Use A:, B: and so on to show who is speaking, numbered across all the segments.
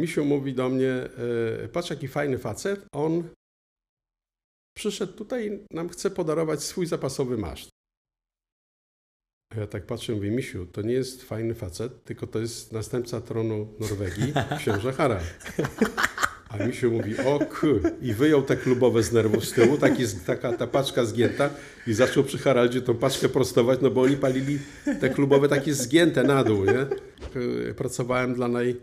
A: Misiu mówi do mnie, e, patrz jaki fajny facet, on przyszedł tutaj, nam chce podarować swój zapasowy maszt. Ja tak patrzę, mówię, Misiu, to nie jest fajny facet, tylko to jest następca tronu Norwegii, książę Harald. A Misiu mówi, o kur... I wyjął te klubowe z nerwów z tyłu, taka ta paczka zgięta i zaczął przy Haraldzie tą paczkę prostować, no bo oni palili te klubowe takie zgięte na dół, nie? Pracowałem dla naj, e,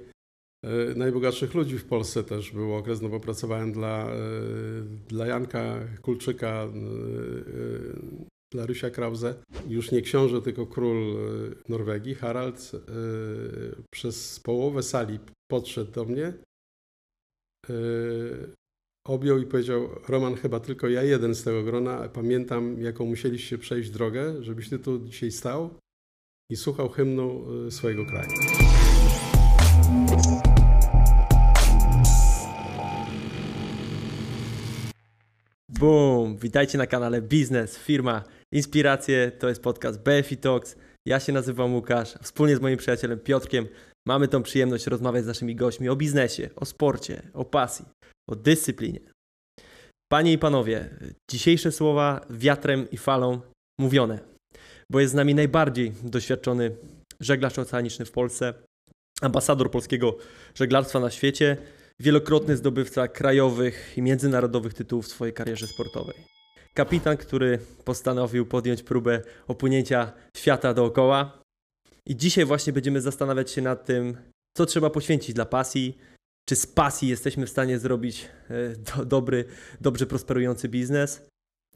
A: najbogatszych ludzi w Polsce też był okres, no bo pracowałem dla, e, dla Janka Kulczyka, e, dla Rysia Krause. Już nie książę, tylko król Norwegii, Harald, przez połowę sali podszedł do mnie objął i powiedział: Roman, chyba tylko ja jeden z tego grona. Pamiętam, jaką musieliście przejść drogę, żebyś ty tu dzisiaj stał i słuchał hymnu swojego kraju.
B: Boom! Witajcie na kanale Biznes, Firma, Inspiracje. To jest podcast BFI Talks. Ja się nazywam Łukasz. Wspólnie z moim przyjacielem Piotrkiem Mamy tą przyjemność rozmawiać z naszymi gośćmi o biznesie, o sporcie, o pasji, o dyscyplinie. Panie i panowie, dzisiejsze słowa wiatrem i falą mówione, bo jest z nami najbardziej doświadczony żeglarz oceaniczny w Polsce, ambasador polskiego żeglarstwa na świecie, wielokrotny zdobywca krajowych i międzynarodowych tytułów w swojej karierze sportowej. Kapitan, który postanowił podjąć próbę opłynięcia świata dookoła, i dzisiaj właśnie będziemy zastanawiać się nad tym, co trzeba poświęcić dla pasji, czy z pasji jesteśmy w stanie zrobić e, do, dobry, dobrze prosperujący biznes.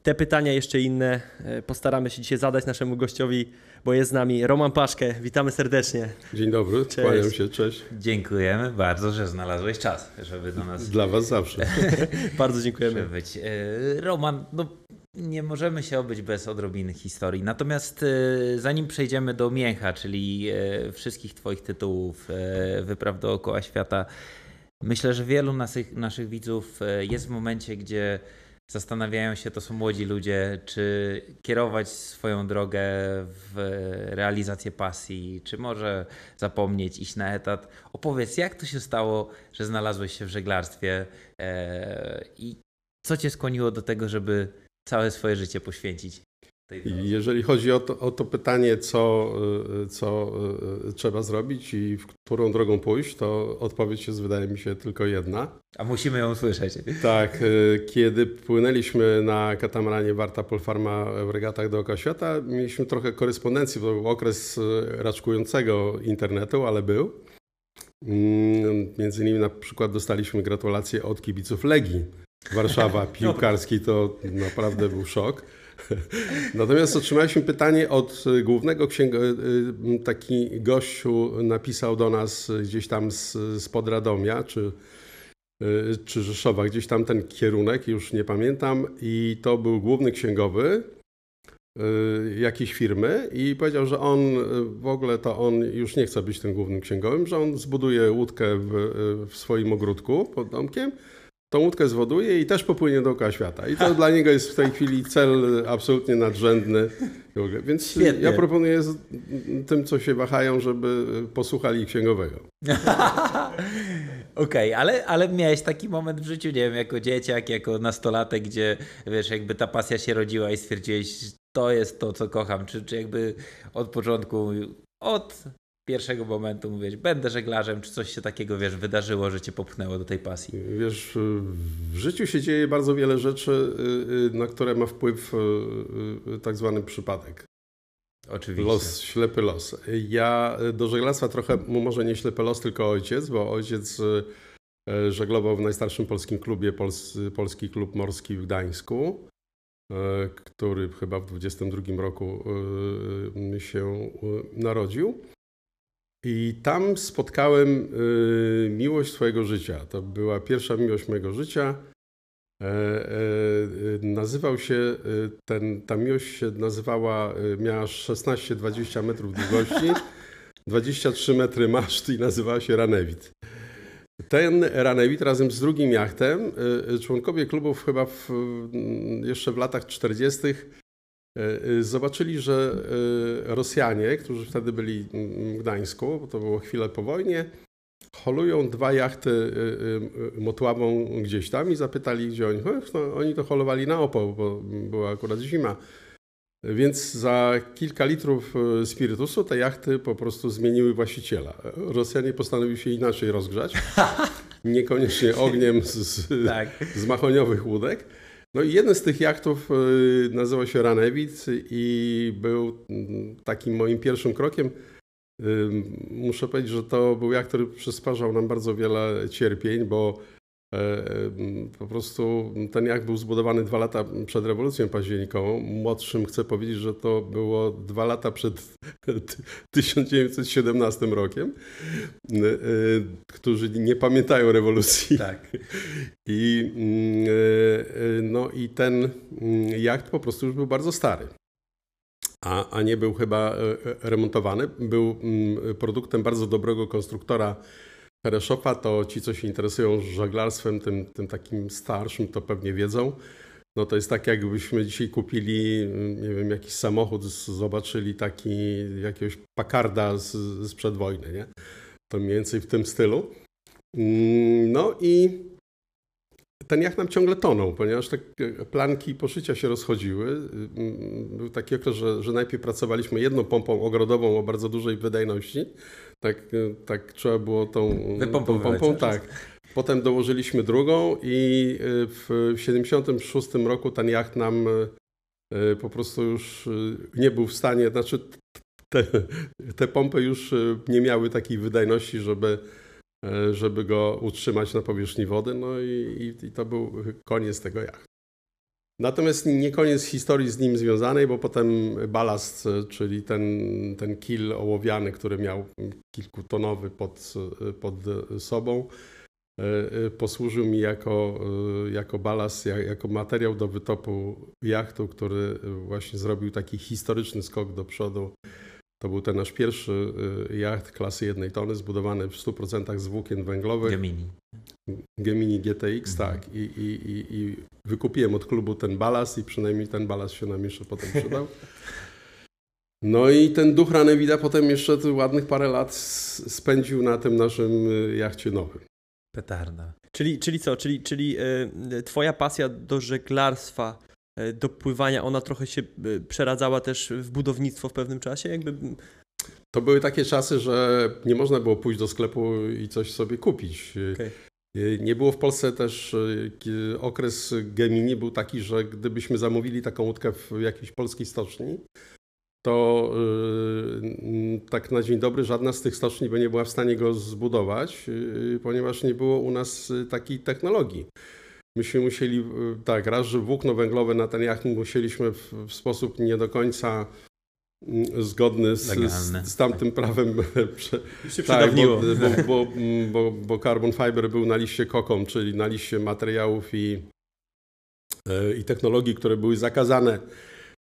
B: Te pytania, jeszcze inne, e, postaramy się dzisiaj zadać naszemu gościowi, bo jest z nami Roman Paszkę. Witamy serdecznie.
A: Dzień dobry, cześć. kłaniam się, cześć.
C: Dziękujemy bardzo, że znalazłeś czas, żeby do nas...
A: Dla Was zawsze.
B: bardzo dziękujemy.
C: Być. E, Roman, no nie możemy się obyć bez odrobiny historii. Natomiast e, zanim przejdziemy do mięcha, czyli e, wszystkich Twoich tytułów, wypraw dookoła świata, myślę, że wielu naszych, naszych widzów jest w momencie, gdzie zastanawiają się, to są młodzi ludzie, czy kierować swoją drogę w realizację pasji, czy może zapomnieć, iść na etat. Opowiedz, jak to się stało, że znalazłeś się w żeglarstwie i co cię skłoniło do tego, żeby całe swoje życie poświęcić.
A: Jeżeli chodzi o to, o to, pytanie, co, y, co y, trzeba zrobić i w którą drogą pójść, to odpowiedź jest, wydaje mi się, tylko jedna.
C: A musimy ją usłyszeć.
A: Tak. Y, kiedy płynęliśmy na katamaranie Warta Polfarma w regatach dookoła świata, mieliśmy trochę korespondencji, bo był okres raczkującego internetu, ale był. Mm, między innymi na przykład dostaliśmy gratulacje od kibiców Legii Warszawa piłkarskiej, to naprawdę był szok. Natomiast otrzymaliśmy pytanie od głównego księga, taki gościu napisał do nas gdzieś tam z, z Podradomia, czy, czy Rzeszowa, gdzieś tam ten kierunek, już nie pamiętam, i to był główny księgowy y, jakiejś firmy i powiedział, że on w ogóle to on już nie chce być tym głównym księgowym, że on zbuduje łódkę w, w swoim ogródku pod domkiem tą łódkę zwoduje i też popłynie dookoła świata. I to dla niego jest w tej chwili cel absolutnie nadrzędny. Więc Świetnie. ja proponuję tym, co się wahają, żeby posłuchali księgowego.
C: Okej, okay, ale, ale miałeś taki moment w życiu, nie wiem, jako dzieciak, jako nastolatek, gdzie wiesz, jakby ta pasja się rodziła i stwierdziłeś, to jest to, co kocham, czy, czy jakby od początku, od pierwszego momentu mówisz, będę żeglarzem, czy coś się takiego, wiesz, wydarzyło, że cię popchnęło do tej pasji?
A: Wiesz, w życiu się dzieje bardzo wiele rzeczy, y, y, na które ma wpływ y, tak zwany przypadek.
C: Oczywiście.
A: Los, ślepy los. Ja do żeglarstwa trochę, może nie ślepy los, tylko ojciec, bo ojciec żeglował w najstarszym polskim klubie, Pols, Polski Klub Morski w Gdańsku, który chyba w 22 roku się narodził. I tam spotkałem y, miłość swojego życia. To była pierwsza miłość mojego życia. E, e, nazywał się, y, ten, ta miłość się nazywała, y, miała 16-20 metrów długości, 23 metry maszt i nazywała się Ranewit. Ten Ranewit razem z drugim jachtem, członkowie klubów chyba w, jeszcze w latach 40 E, e, zobaczyli, że e, Rosjanie, którzy wtedy byli w Gdańsku, bo to było chwilę po wojnie, holują dwa jachty motławą gdzieś tam i zapytali, gdzie oni. No, oni to holowali na opał, bo była akurat zima. Więc za kilka litrów spirytusu te jachty po prostu zmieniły właściciela. Rosjanie postanowili się inaczej rozgrzać. Niekoniecznie ogniem z, tak. z mahoniowych łódek. No i jeden z tych jachtów nazywał się Ranewit i był mm, takim moim pierwszym krokiem. Muszę powiedzieć, że to był jak, który przysparzał nam bardzo wiele cierpień, bo po prostu ten jak był zbudowany dwa lata przed rewolucją październikową. Młodszym chcę powiedzieć, że to było dwa lata przed 1917 rokiem, e, którzy nie pamiętają rewolucji.
C: Tak.
A: I, e, no, i ten jacht po prostu już był bardzo stary a, a nie był chyba e, e, remontowany. Był mm, produktem bardzo dobrego konstruktora Hereszopa. To ci, co się interesują żeglarstwem, tym, tym takim starszym, to pewnie wiedzą. No to jest tak, jakbyśmy dzisiaj kupili, mm, nie wiem, jakiś samochód, zobaczyli taki jakiegoś Pakarda z, sprzed wojny, nie? To mniej więcej w tym stylu. Mm, no i ten jacht nam ciągle tonął, ponieważ te planki poszycia się rozchodziły. Mm, był taki okres, że, że najpierw pracowaliśmy jedną pompą ogrodową o bardzo dużej wydajności. Tak, tak trzeba było tą, tą pompą. Tak. Potem dołożyliśmy drugą i y, w 1976 roku ten jacht nam y, po prostu już nie był w stanie, znaczy te, te pompy już nie miały takiej wydajności, żeby E, żeby go utrzymać na powierzchni wody, no i, i, i to był koniec tego jachtu. Natomiast nie koniec historii z nim związanej, bo potem balast, czyli ten, ten kil ołowiany, który miał kilkutonowy pod, pod sobą, posłużył mi jako, jako balast, jako materiał do wytopu jachtu, który właśnie zrobił taki historyczny skok do przodu to był ten nasz pierwszy y, jacht klasy jednej tony, zbudowany w 100% z włókien węglowych.
C: Gemini.
A: Gemini GTX, mhm. tak. I, i, i, I wykupiłem od klubu ten balast i przynajmniej ten balast się nam jeszcze potem przydał. No i ten duch Ranewida potem jeszcze ładnych parę lat spędził na tym naszym y, jachcie nowym.
C: Petarda.
B: Czyli, czyli co? Czyli, czyli y, twoja pasja do żeglarstwa do pływania, ona trochę się e, przeradzała też w budownictwo w pewnym czasie? Jakby...
A: To były takie czasy, że nie można było pójść do sklepu i coś sobie kupić. Okay. E, nie było w Polsce też okres Gemini był taki, że gdybyśmy zamówili taką łódkę w jakiejś polskiej stoczni, to yy, tak na dzień dobry żadna z tych stoczni by nie była w stanie go zbudować, yy, ponieważ nie było u nas takiej technologii. Myśmy musieli, e, tak, raz, że włókno węglowe na ten jacht musieliśmy w, w sposób nie do końca mm, zgodny z, z, z tamtym prawem.
B: Się tak, bo,
A: bo, bo, bo, bo carbon fiber był na liście kokom, czyli na liście materiałów i, e, i technologii, które były zakazane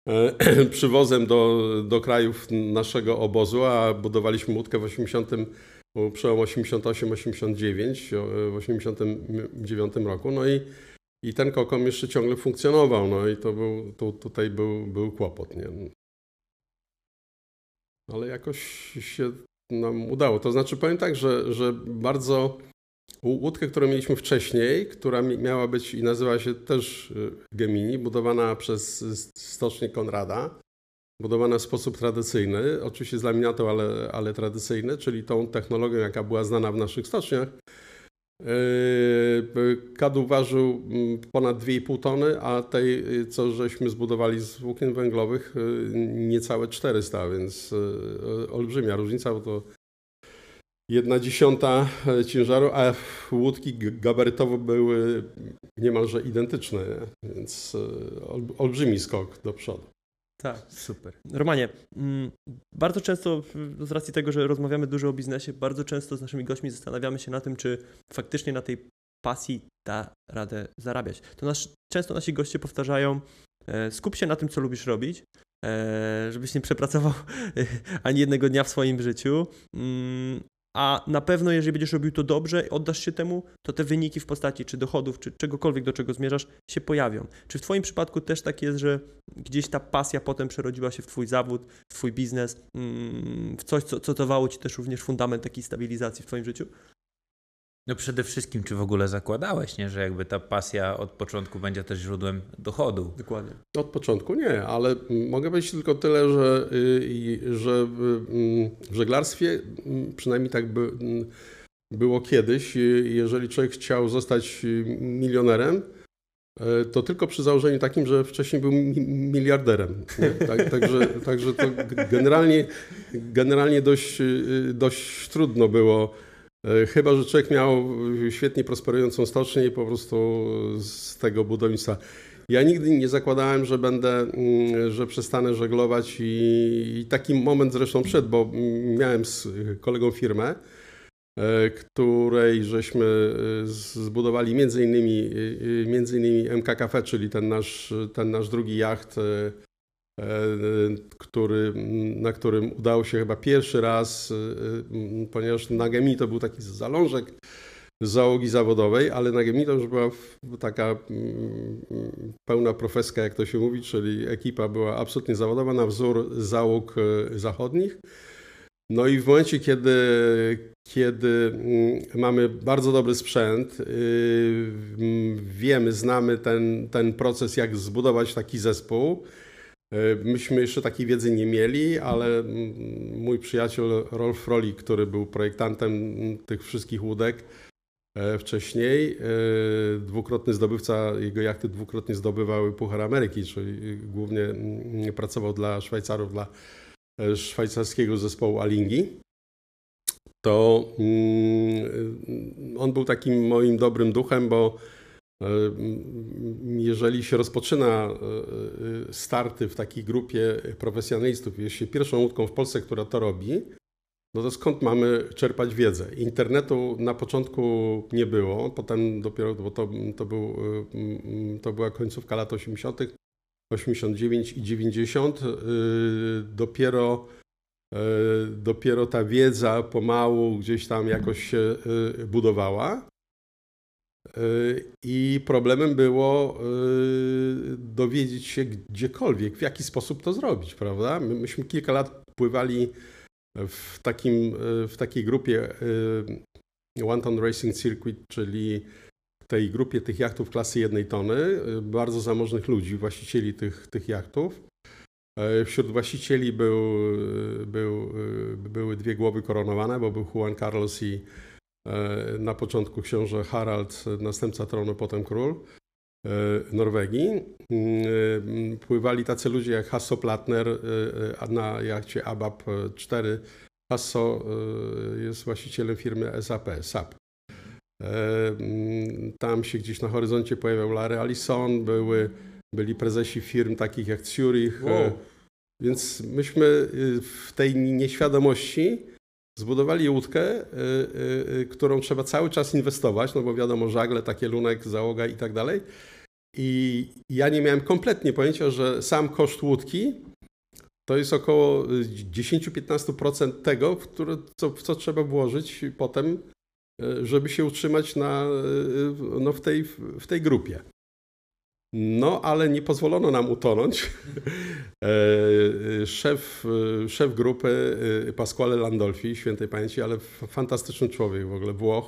A: e, przywozem do, do krajów naszego obozu, a budowaliśmy łódkę w 80 przełom 88-89 w 89 roku. No i, i ten kokom jeszcze ciągle funkcjonował. No i to był, tutaj był, był kłopot. Nie? Ale jakoś się nam udało. To znaczy powiem tak, że, że bardzo łódkę, którą mieliśmy wcześniej, która miała być i nazywa się też y, Gemini, budowana przez stocznię Konrada, budowana w sposób tradycyjny, oczywiście z laminatu, ale, ale tradycyjny, czyli tą technologią, jaka była znana w naszych stoczniach. Yy, Kadu ważył mm, ponad 2,5 tony, a tej, co żeśmy zbudowali z włókien węglowych, yy, niecałe 400, więc yy, olbrzymia różnica, bo to jedna dziesiąta ciężaru, a łódki gabarytowo były niemalże identyczne, więc olbrzymi skok do przodu.
B: Tak, super. Romanie, mm, bardzo często, z racji tego, że rozmawiamy dużo o biznesie, bardzo często z naszymi gośćmi zastanawiamy się na tym, czy faktycznie na tej pasji da radę zarabiać. To nas, często nasi goście powtarzają, e, skup się na tym, co lubisz robić, e, żebyś nie przepracował ani jednego dnia w swoim życiu, mm, a na pewno, jeżeli będziesz robił to dobrze i oddasz się temu, to te wyniki w postaci czy dochodów, czy czegokolwiek, do czego zmierzasz, się pojawią. Czy w Twoim przypadku też tak jest, że gdzieś ta pasja potem przerodziła się w Twój zawód, w Twój biznes, mm, w coś, co, co dawało Ci też również fundament takiej stabilizacji w Twoim życiu?
C: No przede wszystkim, czy w ogóle zakładałeś, nie? że jakby ta pasja od początku będzie też źródłem dochodu?
B: Dokładnie.
A: Od początku nie, ale mogę powiedzieć tylko tyle, że, y, że y, w żeglarstwie, y, przynajmniej tak by, było kiedyś, jeżeli człowiek chciał zostać milionerem, to tylko przy założeniu takim, że wcześniej był miliarderem. Tak, także, także to generalnie, generalnie dość, dość trudno było chyba, że człowiek miał świetnie prosperującą stocznię i po prostu z tego budownictwa. Ja nigdy nie zakładałem, że będę, mm, że przestanę żeglować i, taki moment zresztą przed, bo miałem z kolegą firmę, e, której żeśmy e, zbudowali między innymi, między innymi MK Cafe, czyli ten nasz, ten nasz drugi jacht E, który, na którym udało się chyba pierwszy raz, e, ponieważ na Gemi to był taki zalążek załogi zawodowej, ale na Gemi to już była taka pełna profeska, jak to się mówi, czyli ekipa była absolutnie zawodowa na wzór załóg e, zachodnich. No i w momencie, kiedy, kiedy mamy bardzo dobry sprzęt, wiemy, znamy ten, ten proces, jak zbudować taki zespół, E, myśmy jeszcze takiej wiedzy nie mieli, ale mój przyjaciel Rolf Roli, który był projektantem tych wszystkich łódek e, wcześniej, e, dwukrotny zdobywca, jego jachty dwukrotnie zdobywały Puchar Ameryki, czyli głównie pracował dla Szwajcarów, dla szwajcarskiego zespołu Alingi. To on był takim moim dobrym duchem, bo E, jeżeli się rozpoczyna e, e, starty w takiej grupie profesjonalistów, jest się pierwszą łódką w Polsce, która to robi, no to skąd mamy czerpać wiedzę? Internetu na początku nie było, potem dopiero, bo to, to, był, to była końcówka lat 80., 89 i 90. Dopiero, dopiero ta wiedza pomału gdzieś tam jakoś się budowała. I problemem było y, dowiedzieć się gdziekolwiek, w jaki sposób to zrobić, prawda? My, myśmy kilka lat pływali w, takim, y, w takiej grupie y, One Ton Racing Circuit, czyli tej grupie tych jachtów klasy jednej tony, bardzo zamożnych ludzi, właścicieli tych, tych jachtów. Wśród właścicieli był, był, były dwie głowy koronowane, bo był Juan Carlos i na początku książę Harald, następca tronu, potem król e, Norwegii. Mm, e, pływali tacy ludzie jak Hasso Plattner na jachcie ABAP 4. Hasso jest właścicielem firmy SAP, SAP. Mm, tam się gdzieś na horyzoncie pojawiał Larry Allison, były, byli prezesi firm takich jak Zurich. Wow. Więc myśmy w tej nieświadomości Zbudowali łódkę, y, y, y, którą trzeba cały czas inwestować, no bo wiadomo, żagle, takie lunek, załoga i tak dalej. I ja nie miałem kompletnie pojęcia, że sam koszt łódki to jest około 10-15% tego, w, które, co, w co trzeba włożyć potem, żeby się utrzymać na, no w, tej, w tej grupie. No, ale nie pozwolono nam utonąć. E, szef, szef grupy e, Pasquale Landolfi, świętej pamięci, ale fantastyczny człowiek w ogóle, Włoch.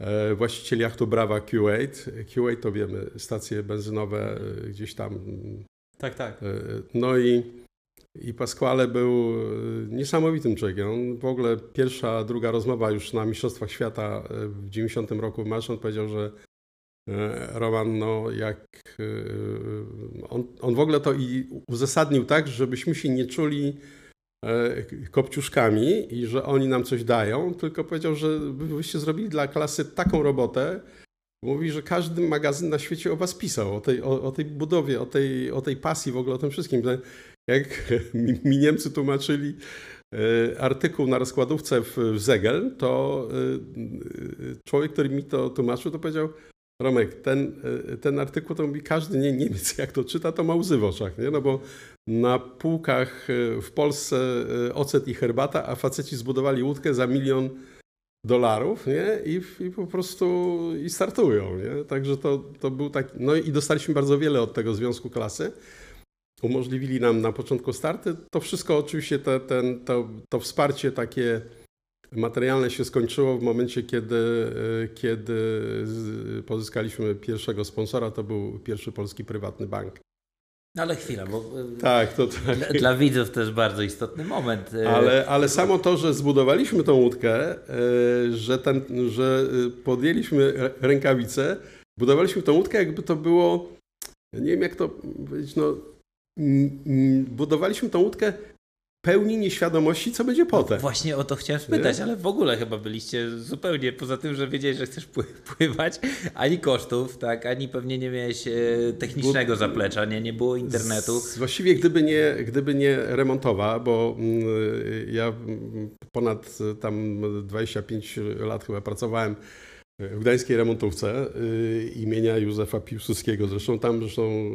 A: E, właściciel jachtu Brava Q8. Q8 to wiemy, stacje benzynowe gdzieś tam.
B: Tak, tak.
A: No i, i Pasquale był niesamowitym człowiekiem. On w ogóle pierwsza, druga rozmowa już na Mistrzostwach Świata w 90 roku w Marszon powiedział, że E, Roman, no jak e, on, on w ogóle to i uzasadnił tak, żebyśmy się nie czuli e, kopciuszkami i że oni nam coś dają, tylko powiedział, że wyście zrobili dla klasy taką robotę, Mówi, że każdy magazyn na świecie o was pisał, o tej, o, o, tej budowie, o tej, o tej pasji, w ogóle o tym wszystkim. Jak mi Niemcy tłumaczyli artykuł na rozkładówce w Zegel, to człowiek, który mi to tłumaczył, to powiedział, Romek, ten, e, ten artykuł to mówi każdy nie, Niemiec, jak to czyta, to ma łzy w oczach, nie? No bo na półkach e, w Polsce e, ocet i herbata, a faceci zbudowali łódkę za milion dolarów, nie? I, I, po prostu i startują, nie? Także to, to był taki... No i dostaliśmy bardzo wiele od tego Związku Klasy. Umożliwili nam na początku starty. To wszystko oczywiście, te, ten, to, to wsparcie takie materialne się skończyło w momencie, kiedy, kiedy pozyskaliśmy pierwszego sponsora. To był pierwszy polski prywatny bank.
C: No ale chwila, bo
A: tak, to tak.
C: Dla, dla widzów jest bardzo istotny moment.
A: Ale, ale samo to, że zbudowaliśmy tą łódkę, że, ten, że podjęliśmy rękawice, budowaliśmy tą łódkę, jakby to było, nie wiem jak to powiedzieć, no, budowaliśmy tą łódkę pełni nieświadomości, co będzie potem.
C: Właśnie o to chciałem spytać, ale w ogóle chyba byliście zupełnie, poza tym, że wiedziałeś, że chcesz pływać, ani kosztów, tak, ani pewnie nie miałeś e, technicznego zaplecza, nie, nie było internetu.
A: Z, właściwie gdyby nie, gdyby nie remontowa, bo mm, ja ponad tam 25 lat chyba pracowałem w Gdańskiej Remontówce imienia Józefa Piłsudskiego. Zresztą tam zresztą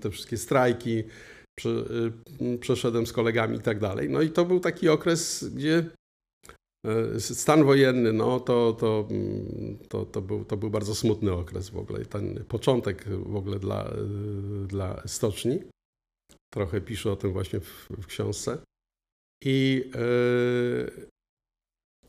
A: te wszystkie strajki przeszedłem z kolegami i tak dalej. No i to był taki okres, gdzie y, stan wojenny, no to, to, to, to, był, to był bardzo smutny okres w ogóle. Ten początek w ogóle dla, dla stoczni. Trochę piszę o tym właśnie w, w książce. I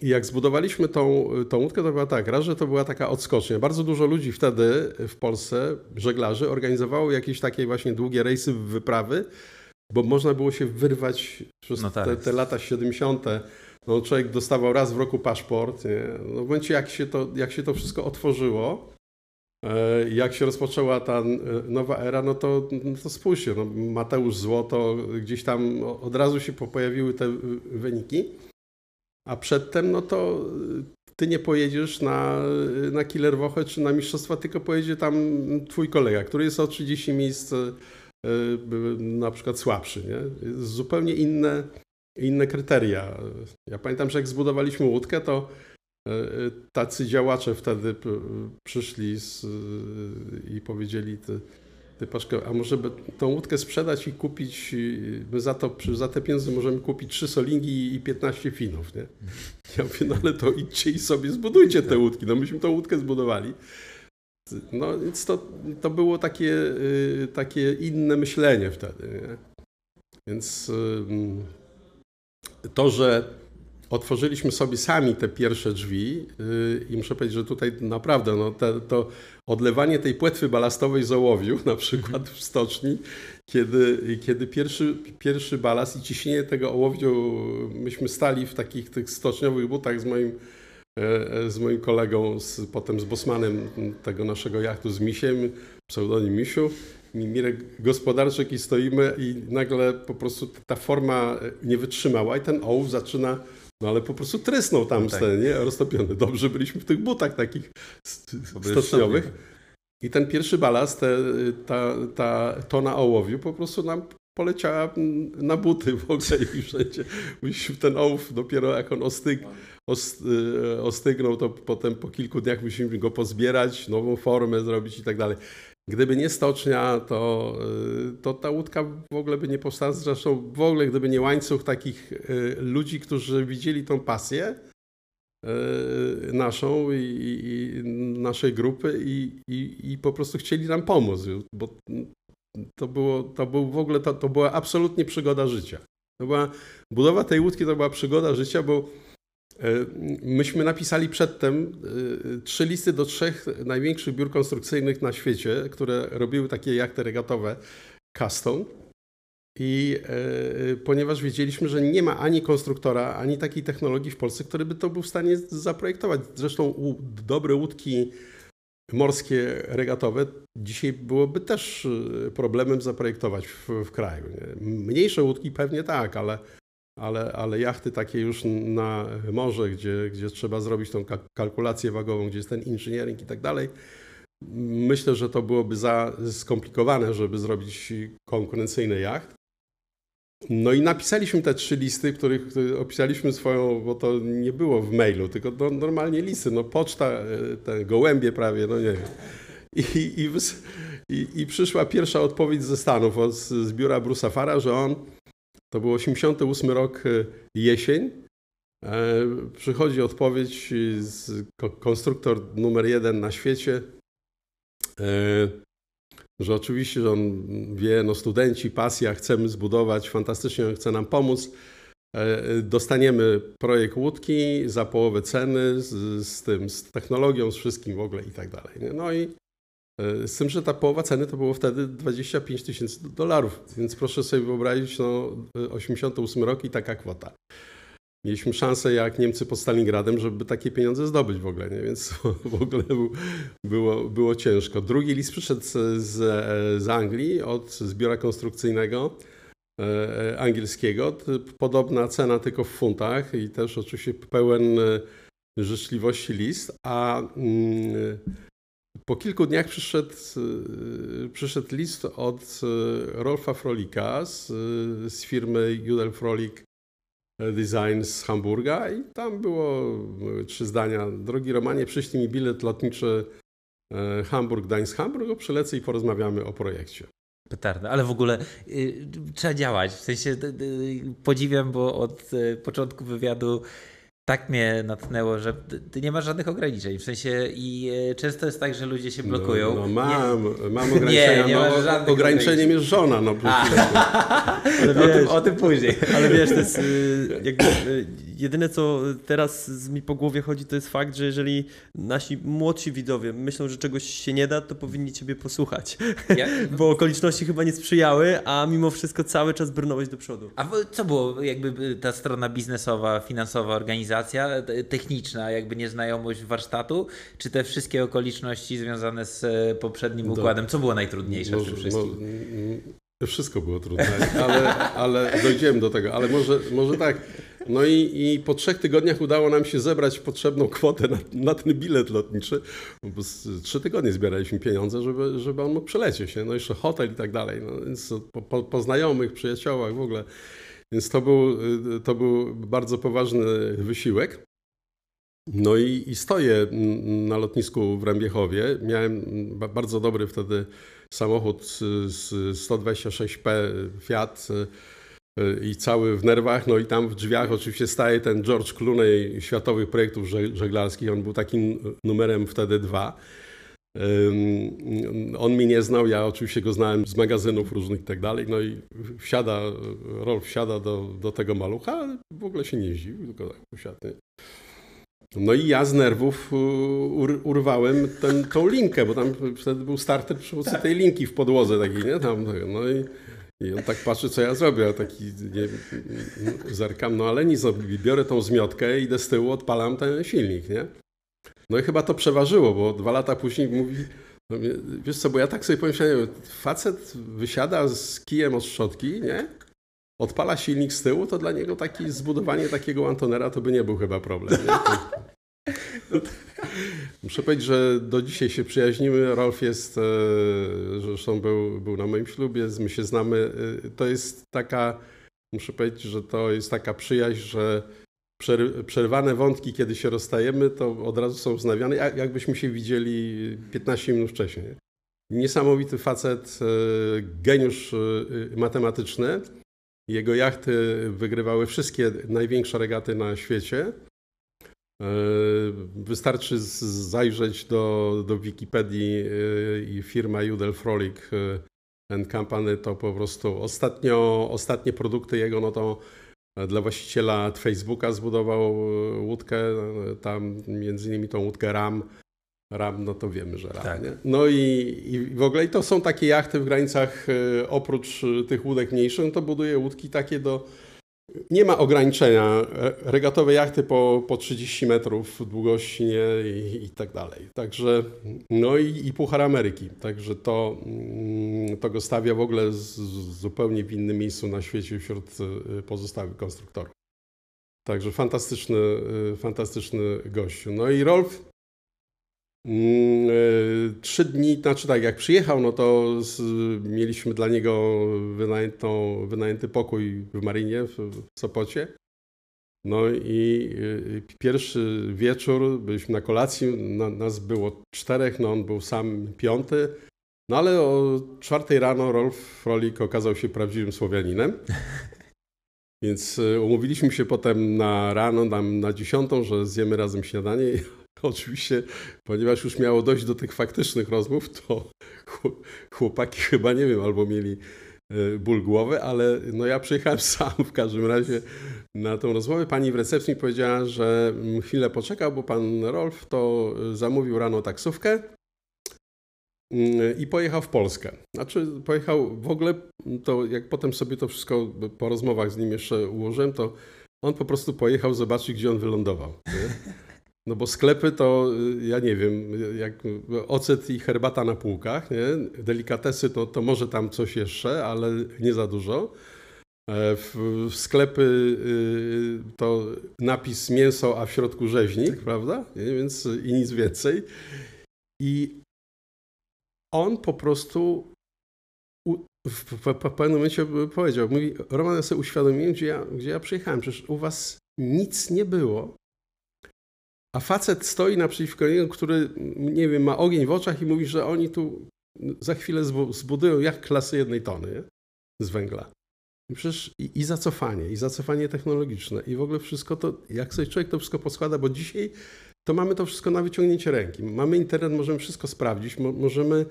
A: i jak zbudowaliśmy tą, tą łódkę, to była tak, raz, że to była taka odskocznia. Bardzo dużo ludzi wtedy w Polsce, żeglarzy, organizowało jakieś takie właśnie długie rejsy, wyprawy, bo można było się wyrwać przez no tak. te, te, lata 70. No, człowiek dostawał raz w roku paszport. Nie? No, w momencie, jak się, to, jak się to wszystko otworzyło, e, jak się rozpoczęła ta nowa era, no to, no to spójrzcie, no Mateusz Złoto, gdzieś tam od razu się pojawiły te wyniki. A przedtem, no to ty nie pojedziesz na, na Killerwoche czy na mistrzostwa, tylko pojedzie tam twój kolega, który jest o 30 miejsc e, na przykład słabszy. Nie? Zupełnie inne, inne kryteria. Ja pamiętam, że jak zbudowaliśmy łódkę, to tacy działacze wtedy przyszli z, i powiedzieli, ty A może by tą łódkę sprzedać i kupić, my za, to, za te pieniądze możemy kupić trzy solingi i 15 finów, nie? Ja mówię, no ale to idźcie i sobie zbudujcie te łódki. No myśmy tą łódkę zbudowali. No więc to, to było takie, y, takie inne myślenie wtedy, nie? Więc to, że otworzyliśmy sobie sami te pierwsze drzwi y, i muszę powiedzieć, że tutaj naprawdę no, to odlewanie tej płetwy balastowej z ołowiu, na przykład w stoczni, kiedy, kiedy pierwszy, pierwszy balast i ciśnienie tego ołowiu, myśmy stali w takich tych stoczniowych butach z moim, e, e, z moim kolegą, z, potem z bosmanem tego naszego jachtu, z Misiem, pseudonim Misiu, Mirek Gospodarczyk i stoimy i nagle po prostu ta forma nie wytrzymała i ten ołów zaczyna no ale po prostu trysnął tam no tak. nie? roztopiony. Dobrze byliśmy w tych butach takich stoczniowych. I ten pierwszy balast, te, ta, ta tona ołowiu po prostu nam poleciała na buty w ogóle i wszędzie. Ten ołów dopiero jak on ostyg, ostygnął, to potem po kilku dniach musimy go pozbierać, nową formę zrobić i tak dalej. Gdyby nie stocznia, to, y, to ta łódka w ogóle by nie powstała. Zresztą w ogóle gdyby nie łańcuch takich y, ludzi, którzy widzieli tą pasję y, naszą i, i naszej grupy i, i, i, po prostu chcieli nam pomóc, bo to, było, to był w ogóle, to, to była absolutnie przygoda życia. To była, budowa tej łódki to była przygoda życia, bo myśmy napisali przedtem e, trzy listy do trzech największych biur konstrukcyjnych na świecie, które robiły takie jachty regatowe custom. I e, ponieważ wiedzieliśmy, że nie ma ani konstruktora, ani takiej technologii w Polsce, który by to był w stanie zaprojektować. Zresztą dobre łódki morskie regatowe dzisiaj byłoby też problemem zaprojektować w, w kraju. Nie? Mniejsze łódki pewnie tak, ale ale, ale jachty takie już na morze, gdzie, gdzie trzeba zrobić tą kalkulację wagową, gdzie jest ten inżyniering i tak dalej, myślę, że to byłoby za skomplikowane, żeby zrobić konkurencyjny jacht. No i napisaliśmy te trzy listy, których opisaliśmy swoją, bo to nie było w mailu, tylko no, normalnie listy, no poczta, e, te gołębie prawie, no nie wiem. I, i, i, i przyszła pierwsza odpowiedź ze Stanów, od, z biura Bruce'a Fara, że on to był 88 rok e, jesień. E, przychodzi odpowiedź z konstruktor numer jeden na świecie, e, że oczywiście że on wie, no studenci, pasja, chcemy zbudować, fantastycznie chce nam pomóc. dostaniemy projekt łódki za połowę ceny, z, z tym, z technologią, z wszystkim w ogóle i tak dalej. No i z tym, że ta połowa ceny to było wtedy 25 tysięcy dolarów, więc proszę sobie wyobrazić, no 88 rok i taka kwota. Mieliśmy szansę jak Niemcy pod Stalingradem, żeby takie pieniądze zdobyć w ogóle, nie? więc w ogóle było, było ciężko. Drugi list przyszedł z, z Anglii od zbiora konstrukcyjnego e, angielskiego. Podobna cena tylko w funtach i też oczywiście pełen e, życzliwości list, a mm, po kilku dniach przyszedł, e, przyszedł list od Rolfa Frolika z, z firmy Judel Frolik Design z Hamburga i tam było trzy zdania. Drogi Romanie, przyślij mi bilet lotniczy e, Hamburg, Gdańsk, Hamburg, przylecę i porozmawiamy o projekcie.
C: Petarda, ale w ogóle y, trzeba działać. W sensie y, y, podziwiam, bo od y, początku wywiadu tak mnie natchnęło, że ty nie masz żadnych ograniczeń. W sensie i e, często jest tak, że ludzie się blokują.
A: No, no mam, nie. mam ograniczenia. Nie, nie no, masz ograniczeniem jest żona. No,
C: ale wiesz, o, tym, o tym później.
B: Ale wiesz, to jest y, jakby y, jedyne co teraz mi po głowie chodzi to jest fakt, że jeżeli nasi młodsi widzowie myślą, że czegoś się nie da, to powinni ciebie posłuchać. Ja? Bo okoliczności chyba nie sprzyjały, a mimo wszystko cały czas brnąłeś do przodu.
C: A co było jakby ta strona biznesowa, finansowa, organizacja organizacja techniczna, jakby nieznajomość warsztatu, czy te wszystkie okoliczności związane z e, poprzednim układem? Co było najtrudniejsze może, w tym wszystkim?
A: wszystko było trudne, ale, ale dojdziemy do tego. Ale może, może tak. No i, i po trzech tygodniach udało nam się zebrać potrzebną kwotę na, na ten bilet lotniczy. Bo trzy tygodnie zbieraliśmy pieniądze, żeby, żeby on mógł przelecieć. No jeszcze hotel i tak dalej. No więc po, po, po znajomych, przyjaciołach w ogóle. Więc to był, to był bardzo poważny wysiłek. No i, i stoję na lotnisku w Rębiechowie. Miałem bardzo dobry wtedy samochód z 126P Fiat i cały w nerwach, no i tam w drzwiach oczywiście staje ten George Clooney światowych projektów żeglarskich. On był takim numerem wtedy dwa. On mnie nie znał, ja oczywiście go znałem z magazynów różnych i tak dalej. No i wsiada, Rolf wsiada do, do tego malucha, ale w ogóle się nie zdziwił, tylko tak usiadł. No i ja z nerwów ur, urwałem ten, tą linkę, bo tam wtedy był starter przy pomocy tak. tej linki w podłodze takiej, nie? Tam, no i, i on tak patrzy, co ja zrobię, taki nie, zerkam, no ale nic, no, biorę tą zmiotkę, idę z tyłu, odpalam ten silnik, nie? No i chyba to przeważyło, bo dwa lata później mówi, no, wiesz co, bo ja tak sobie pomyślałem, facet wysiada z kijem od szczotki, nie? Odpala silnik z tyłu, to dla niego taki zbudowanie takiego Antonera to by nie był chyba problem. Nie? Muszę powiedzieć, że do dzisiaj się przyjaźnimy. Rolf jest, e, zresztą był, był na moim ślubie, my się znamy. E, to jest taka, muszę powiedzieć, że to jest taka przyjaźń, że przerwane wątki, kiedy się rozstajemy, to od razu są wznawiane, jakbyśmy się widzieli 15 minut wcześniej. Niesamowity facet, e, geniusz matematyczny. Jego jachty wygrywały wszystkie największe regaty na świecie. E, wystarczy zajrzeć do, do Wikipedii i firma Judel Frolic and Company to po prostu ostatnio, ostatnie produkty jego, no to dla właściciela Facebooka zbudował łódkę, tam między innymi tą łódkę RAM. RAM, no to wiemy, że RAM. Tak. No i, i w ogóle i to są takie jachty w granicach, oprócz tych łódek mniejszych, no to buduje łódki takie do nie ma ograniczenia. Regatowe jachty po, po 30 metrów długości nie? I, i tak dalej. Także, no i, i Puchar Ameryki. Także to, mm, to go stawia w ogóle z, zupełnie w innym miejscu na świecie wśród y, pozostałych konstruktorów. Także fantastyczny, y, fantastyczny gościu. No i Rolf trzy dni, znaczy tak, jak przyjechał, no to z, mieliśmy dla niego wynajętą, wynajęty pokój w Marinie, w, w Sopocie. No i y, pierwszy wieczór, byliśmy na kolacji, na, nas było czterech, no on był sam piąty. No ale o czwartej rano Rolf Frolik okazał się prawdziwym Słowianinem. Więc y, umówiliśmy się potem na rano, tam na dziesiątą, że zjemy razem śniadanie. Oczywiście, ponieważ już miało dojść do tych faktycznych rozmów, to chłopaki chyba, nie wiem, albo mieli ból głowy, ale no ja przyjechałem sam w każdym razie na tą rozmowę. Pani w recepcji powiedziała, że chwilę poczekał, bo pan Rolf to zamówił rano taksówkę i pojechał w Polskę. Znaczy pojechał w ogóle, to jak potem sobie to wszystko po rozmowach z nim jeszcze ułożyłem, to on po prostu pojechał zobaczyć, gdzie on wylądował. Nie? No bo sklepy to, ja nie wiem, jak ocet i herbata na półkach, nie? delikatesy to, to może tam coś jeszcze, ale nie za dużo. E, w, w sklepy y, to napis mięso, a w środku rzeźnik, tak. prawda? Nie? Więc i nic więcej. I on po prostu w, pewnym momencie powiedział, mówi, Roman, ja sobie uświadomiłem, gdzie ja, gdzie ja przyjechałem, przecież u was nic nie było, a facet stoi naprzeciwko niego, który, nie wiem, ma ogień w oczach i mówi, że oni tu za chwilę zbudują jak klasy jednej tony z węgla. I przecież i, i, zacofanie, i zacofanie technologiczne, i w ogóle wszystko to, jak sobie człowiek to wszystko poskłada, bo dzisiaj to mamy to wszystko na wyciągnięcie ręki. Mamy internet, możemy wszystko sprawdzić, mo, możemy,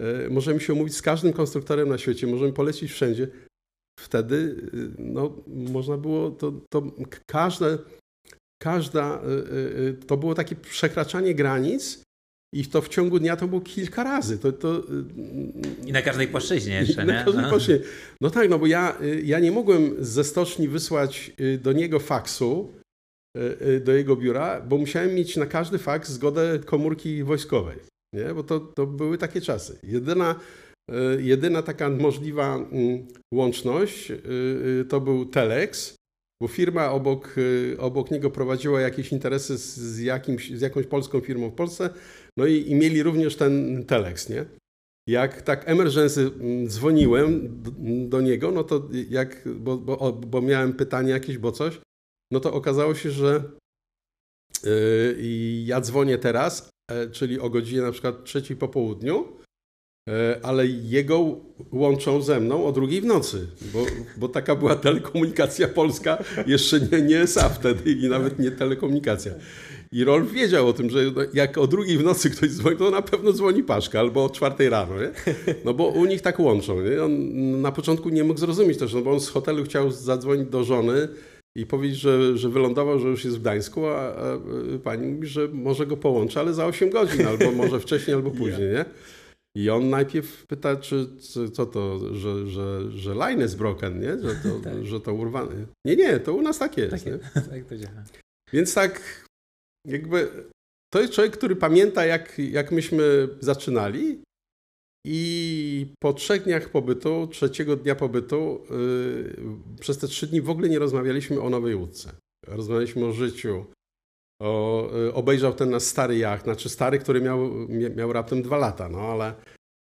A: e, możemy się umówić z każdym konstruktorem na świecie, możemy polecić wszędzie. Wtedy y, no, można było to, to każde każda, y, y, y, to było takie przekraczanie granic i to w ciągu dnia to było kilka razy. To, to,
C: I na każdej płaszczyźnie jeszcze,
A: na
C: nie?
A: Każdej no. płaszczyźnie. No tak, no bo ja, ja nie mogłem ze stoczni wysłać do niego faksu, do jego biura, bo musiałem mieć na każdy faks zgodę komórki wojskowej, nie? bo to, to były takie czasy. Jedyna, jedyna taka możliwa mm, łączność to był telex, bo firma obok, y, obok niego prowadziła jakieś interesy z, jakimś, z jakąś polską firmą w Polsce, no i, i mieli również ten telex, nie? Jak tak emergency mm, dzwoniłem do, do niego, no to jak, bo, bo, bo, miałem pytanie jakieś, bo coś, no to okazało się, że yy, ja dzwonię teraz, e, czyli o godzinie na przykład trzeciej po południu, ale jego łączą ze mną o drugiej w nocy, bo, bo taka była telekomunikacja polska, jeszcze nie, nie ESA wtedy i nawet nie telekomunikacja. I Rolf wiedział o tym, że jak o drugiej w nocy ktoś dzwoni, to na pewno dzwoni Paszka albo o czwartej rano, nie? No bo u nich tak łączą. Nie? On na początku nie mógł zrozumieć też, no bo on z hotelu chciał zadzwonić do żony i powiedzieć, że, że wylądował, że już jest w Gdańsku, a, a pani mówi, że może go połączy, ale za 8 godzin, albo może wcześniej, albo później, nie? I on najpierw pyta, czy, co to, że, że, że line jest broken, nie? Że to, tak. że to urwane. Nie, nie, to u nas tak jest. Tak, nie? tak to działa. Więc tak jakby to jest człowiek, który pamięta, jak, jak myśmy zaczynali i po trzech dniach pobytu, trzeciego dnia pobytu, yy, przez te trzy dni w ogóle nie rozmawialiśmy o Nowej Łódce. Rozmawialiśmy o życiu, o, y, obejrzał ten nasz stary jacht, znaczy stary, który miał, miał raptem dwa lata, no ale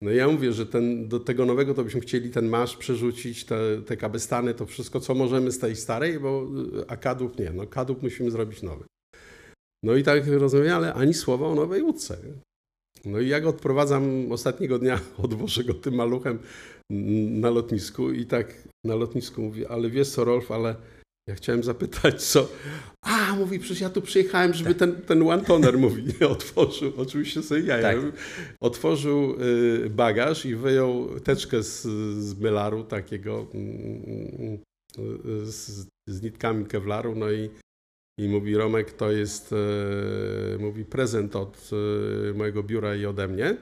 A: no ja mówię, że ten, do tego nowego to byśmy chcieli ten masz przerzucić, te, te kabestany, to wszystko, co możemy z tej starej, bo, y, a kadłub nie, no kadłub musimy zrobić nowy. No i tak rozmawiamy, ale ani słowa o nowej łódce. No i jak odprowadzam ostatniego dnia, odwożę go tym maluchem na lotnisku i tak na lotnisku mówię, ale wiesz co Rolf, ale ja chciałem zapytać, co. A, mówi, przecież ja tu przyjechałem, żeby tak. ten, ten one toner, mówi, otworzył, oczywiście sobie ja. Tak. Otworzył y, bagaż i wyjął teczkę z, z mylaru takiego mm, y, z, z nitkami kevlaru, no i, i mówi, Romek, to jest, y, mówi, prezent od mojego biura i ode mnie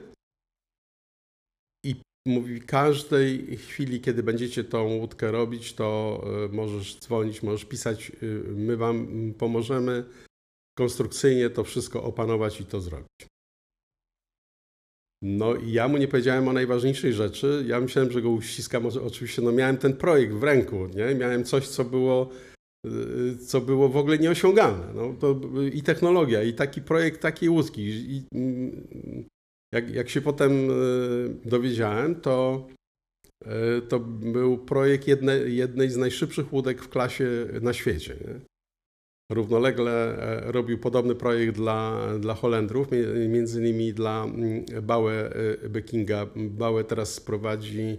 A: mówi, każdej chwili, kiedy będziecie tą łódkę robić, to e, możesz dzwonić, możesz pisać, e, my wam pomożemy konstrukcyjnie to wszystko opanować i to zrobić. No i ja mu nie powiedziałem o najważniejszej rzeczy. Ja myślałem, że go uściskam. Oczywiście no miałem ten projekt w ręku, nie? Miałem coś, co było, e, co było w ogóle nieosiągalne. No, to I technologia, i taki projekt takiej łódki. I, jak, jak się potem e, dowiedziałem, to, e, to był projekt jedne, jednej z najszybszych łódek w klasie na świecie. Nie? Równolegle e, robił podobny projekt dla, dla Holendrów, między innymi dla mm, Bałe Bekinga. Bałe teraz prowadzi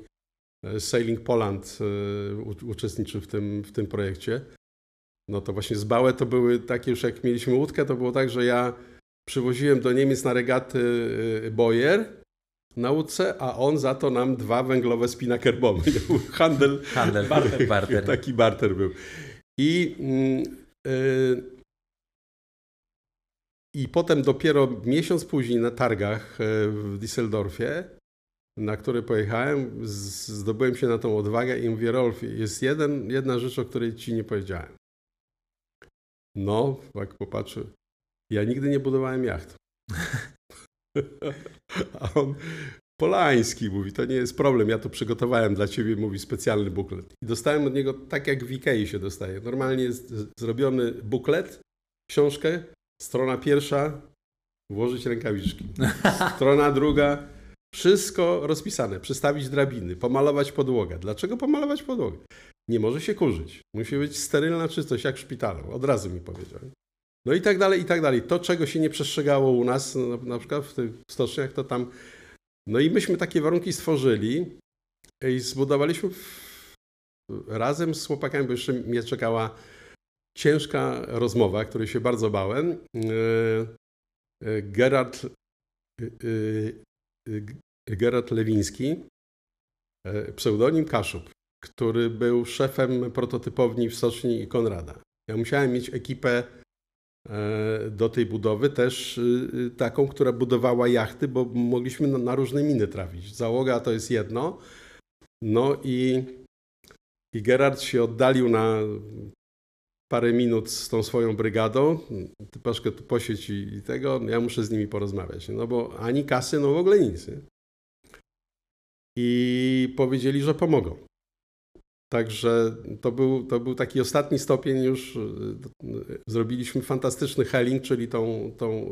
A: Sailing Poland, uczestniczy w tym, w tym projekcie. No to właśnie z Bałe to były takie już jak mieliśmy łódkę, to było tak, że ja przywoziłem do Niemiec na regaty y, Boyer nauce, a on za to nam dwa węglowe spinakerbomy. Handel,
C: Handel, barter, barter.
A: Taki barter był. I, yy, I potem dopiero miesiąc później na targach y, w Düsseldorfie, na który pojechałem, zdobyłem się na tą odwagę i mówię, Rolf, jest jeden, jedna rzecz, o której ci nie powiedziałem. No, jak popatrzę, ja nigdy nie budowałem jacht. A on, Polański, mówi, to nie jest problem, ja to przygotowałem dla ciebie, mówi, specjalny buklet. I dostałem od niego tak, jak w Ikei się dostaje. Normalnie jest zrobiony buklet, książkę, strona pierwsza, włożyć rękawiczki. Strona druga, wszystko rozpisane, przystawić drabiny, pomalować podłogę. Dlaczego pomalować podłogę? Nie może się kurzyć. Musi być sterylna czystość, jak w szpitalu. Od razu mi powiedział. No i tak dalej, i tak dalej. To, czego się nie przestrzegało u nas, no, na przykład w tych stoczniach, to tam... No i myśmy takie warunki stworzyli i zbudowaliśmy razem z chłopakami, bo jeszcze mnie czekała ciężka rozmowa, której się bardzo bałem. E, e, Gerard, e, Gerard Lewiński, pseudonim Kaszub, który był szefem prototypowni w Stoczni Konrada. Ja musiałem mieć ekipę do tej budowy też y, taką, która budowała jachty, bo mogliśmy na różne miny trafić. Załoga to jest jedno. No i, i Gerard się oddalił na parę minut z tą swoją brygadą. Ty Paszkę tu posiedź i tego, ja muszę z nimi porozmawiać. No bo ani kasy, no w ogóle nic. Nie? I powiedzieli, że pomogą. Także to był, to był taki ostatni stopień już. Y, y, zrobiliśmy fantastyczny helling, czyli tą, tą,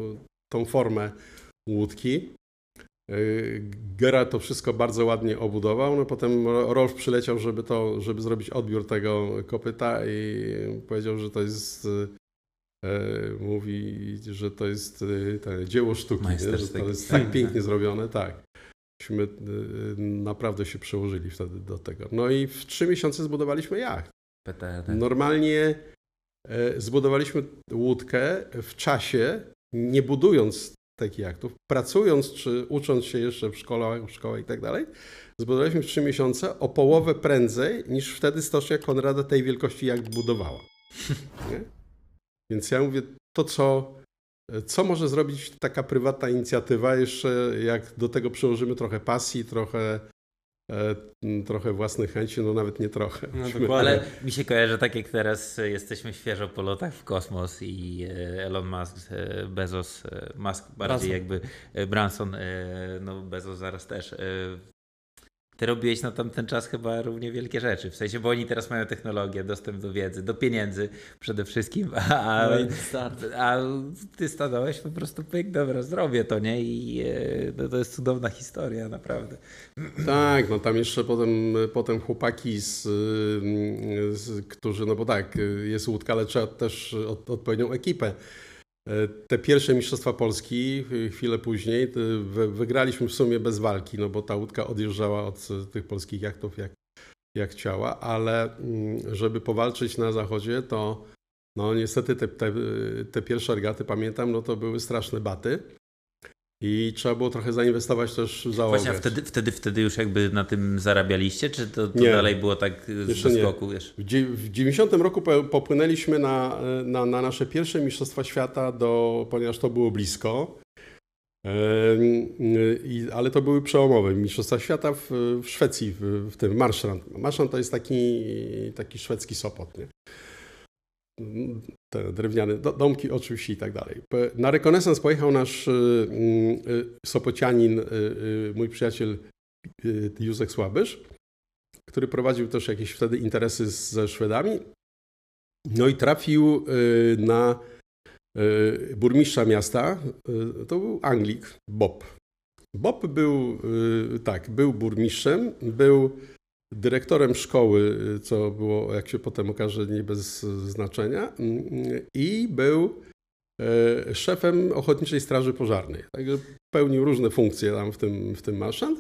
A: tą formę łódki. Y, Gera to wszystko bardzo ładnie obudował. No potem Rolf przyleciał, żeby, to, żeby zrobić odbiór tego kopyta i powiedział, że to jest mówi, że to jest dzieło sztuki, że to jest tak pięknie zrobione, tak. Myśmy y, naprawdę się przełożyli wtedy do tego. No i w trzy miesiące zbudowaliśmy jacht. Normalnie e, zbudowaliśmy łódkę w czasie, nie budując takich jachtów, pracując czy ucząc się jeszcze w szkole, w szkole i tak dalej, zbudowaliśmy w trzy miesiące o połowę prędzej niż wtedy stocznia Konrada tej wielkości jak budowała. Nie? Więc ja mówię, to co co może zrobić taka prywatna inicjatywa, jeszcze jak do tego przyłożymy trochę pasji, trochę, e, trochę własnych chęci, no nawet nie trochę.
C: No, ale mi się kojarzy tak jak teraz jesteśmy świeżo po lotach w kosmos i e, Elon Musk, e, Bezos, Musk bardziej Branson. jakby Branson, no Bezos zaraz też ty robiłeś na tamten czas chyba równie wielkie rzeczy. W sensie, bo oni teraz mają technologię, dostęp do wiedzy, do pieniędzy przede wszystkim, a, no a ty stanąłeś po prostu pyk, dobra, zrobię to, nie? I e, no, to jest cudowna historia, naprawdę.
A: Tak, no tam jeszcze potem, potem chłopaki, z, z, którzy, no bo tak, jest łódka, ale trzeba też od, odpowiednią ekipę. Te pierwsze Mistrzostwa Polski, chwilę później, wygraliśmy w sumie bez walki, no bo ta łódka odjeżdżała od tych polskich jachtów jak, jak chciała, ale mm, żeby powalczyć na zachodzie, to no niestety te, te, te pierwsze regaty, pamiętam, no to były straszne baty. I trzeba było trochę zainwestować też w załogę.
C: Właśnie, a wtedy, wtedy, wtedy już jakby na tym zarabialiście, czy to, to dalej było tak z skoku? Wiesz?
A: W, w 90 roku popłynęliśmy na, na, na, nasze pierwsze Mistrzostwa Świata, do, ponieważ to było blisko. I, ale to były przełomowe Mistrzostwa Świata w, w Szwecji, w, w tym Marstrand. Marstrand to jest taki, taki szwedzki Sopot. Nie? Te drewniane domki oczywiście i tak dalej. Na rekonesans pojechał nasz y, y, Sopocianin, y, mój przyjaciel Józef Słabysz, który prowadził też jakieś wtedy interesy ze Szwedami. No i trafił na burmistrza miasta, to był Anglik, Bob. Bob był, tak, był burmistrzem, był dyrektorem szkoły, co było, jak się potem okaże, nie bez znaczenia, i był e, szefem Ochotniczej Straży Pożarnej. Także pełnił różne funkcje tam w tym, w tym marszant.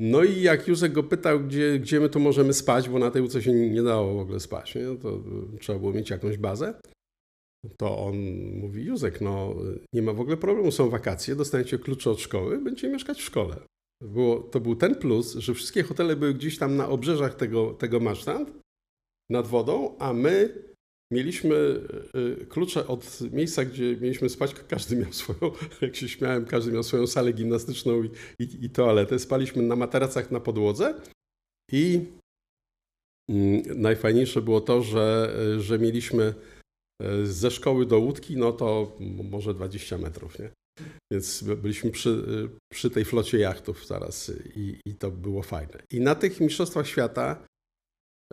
A: No i jak Józek go pytał, gdzie, gdzie my tu możemy spać, bo na tej ulicy się nie dało w ogóle spać, nie? to trzeba było mieć jakąś bazę. To on mówi, Józek, no nie ma w ogóle problemu, są wakacje, dostaniecie klucze od szkoły, będziecie mieszkać w szkole. Było, to był ten plus, że wszystkie hotele były gdzieś tam na obrzeżach tego, tego masztand, nad wodą, a my mieliśmy y, klucze od miejsca, gdzie mieliśmy spać. Każdy miał swoją, jak się śmiałem, każdy miał swoją salę gimnastyczną i, i, i toaletę. Spaliśmy na materacach na podłodze i mm, najfajniejsze było to, że, że mieliśmy y, ze szkoły do łódki, no to może 20 metrów, nie? Więc byliśmy przy, przy tej flocie jachtów zaraz i, i to było fajne. I na tych Mistrzostwach Świata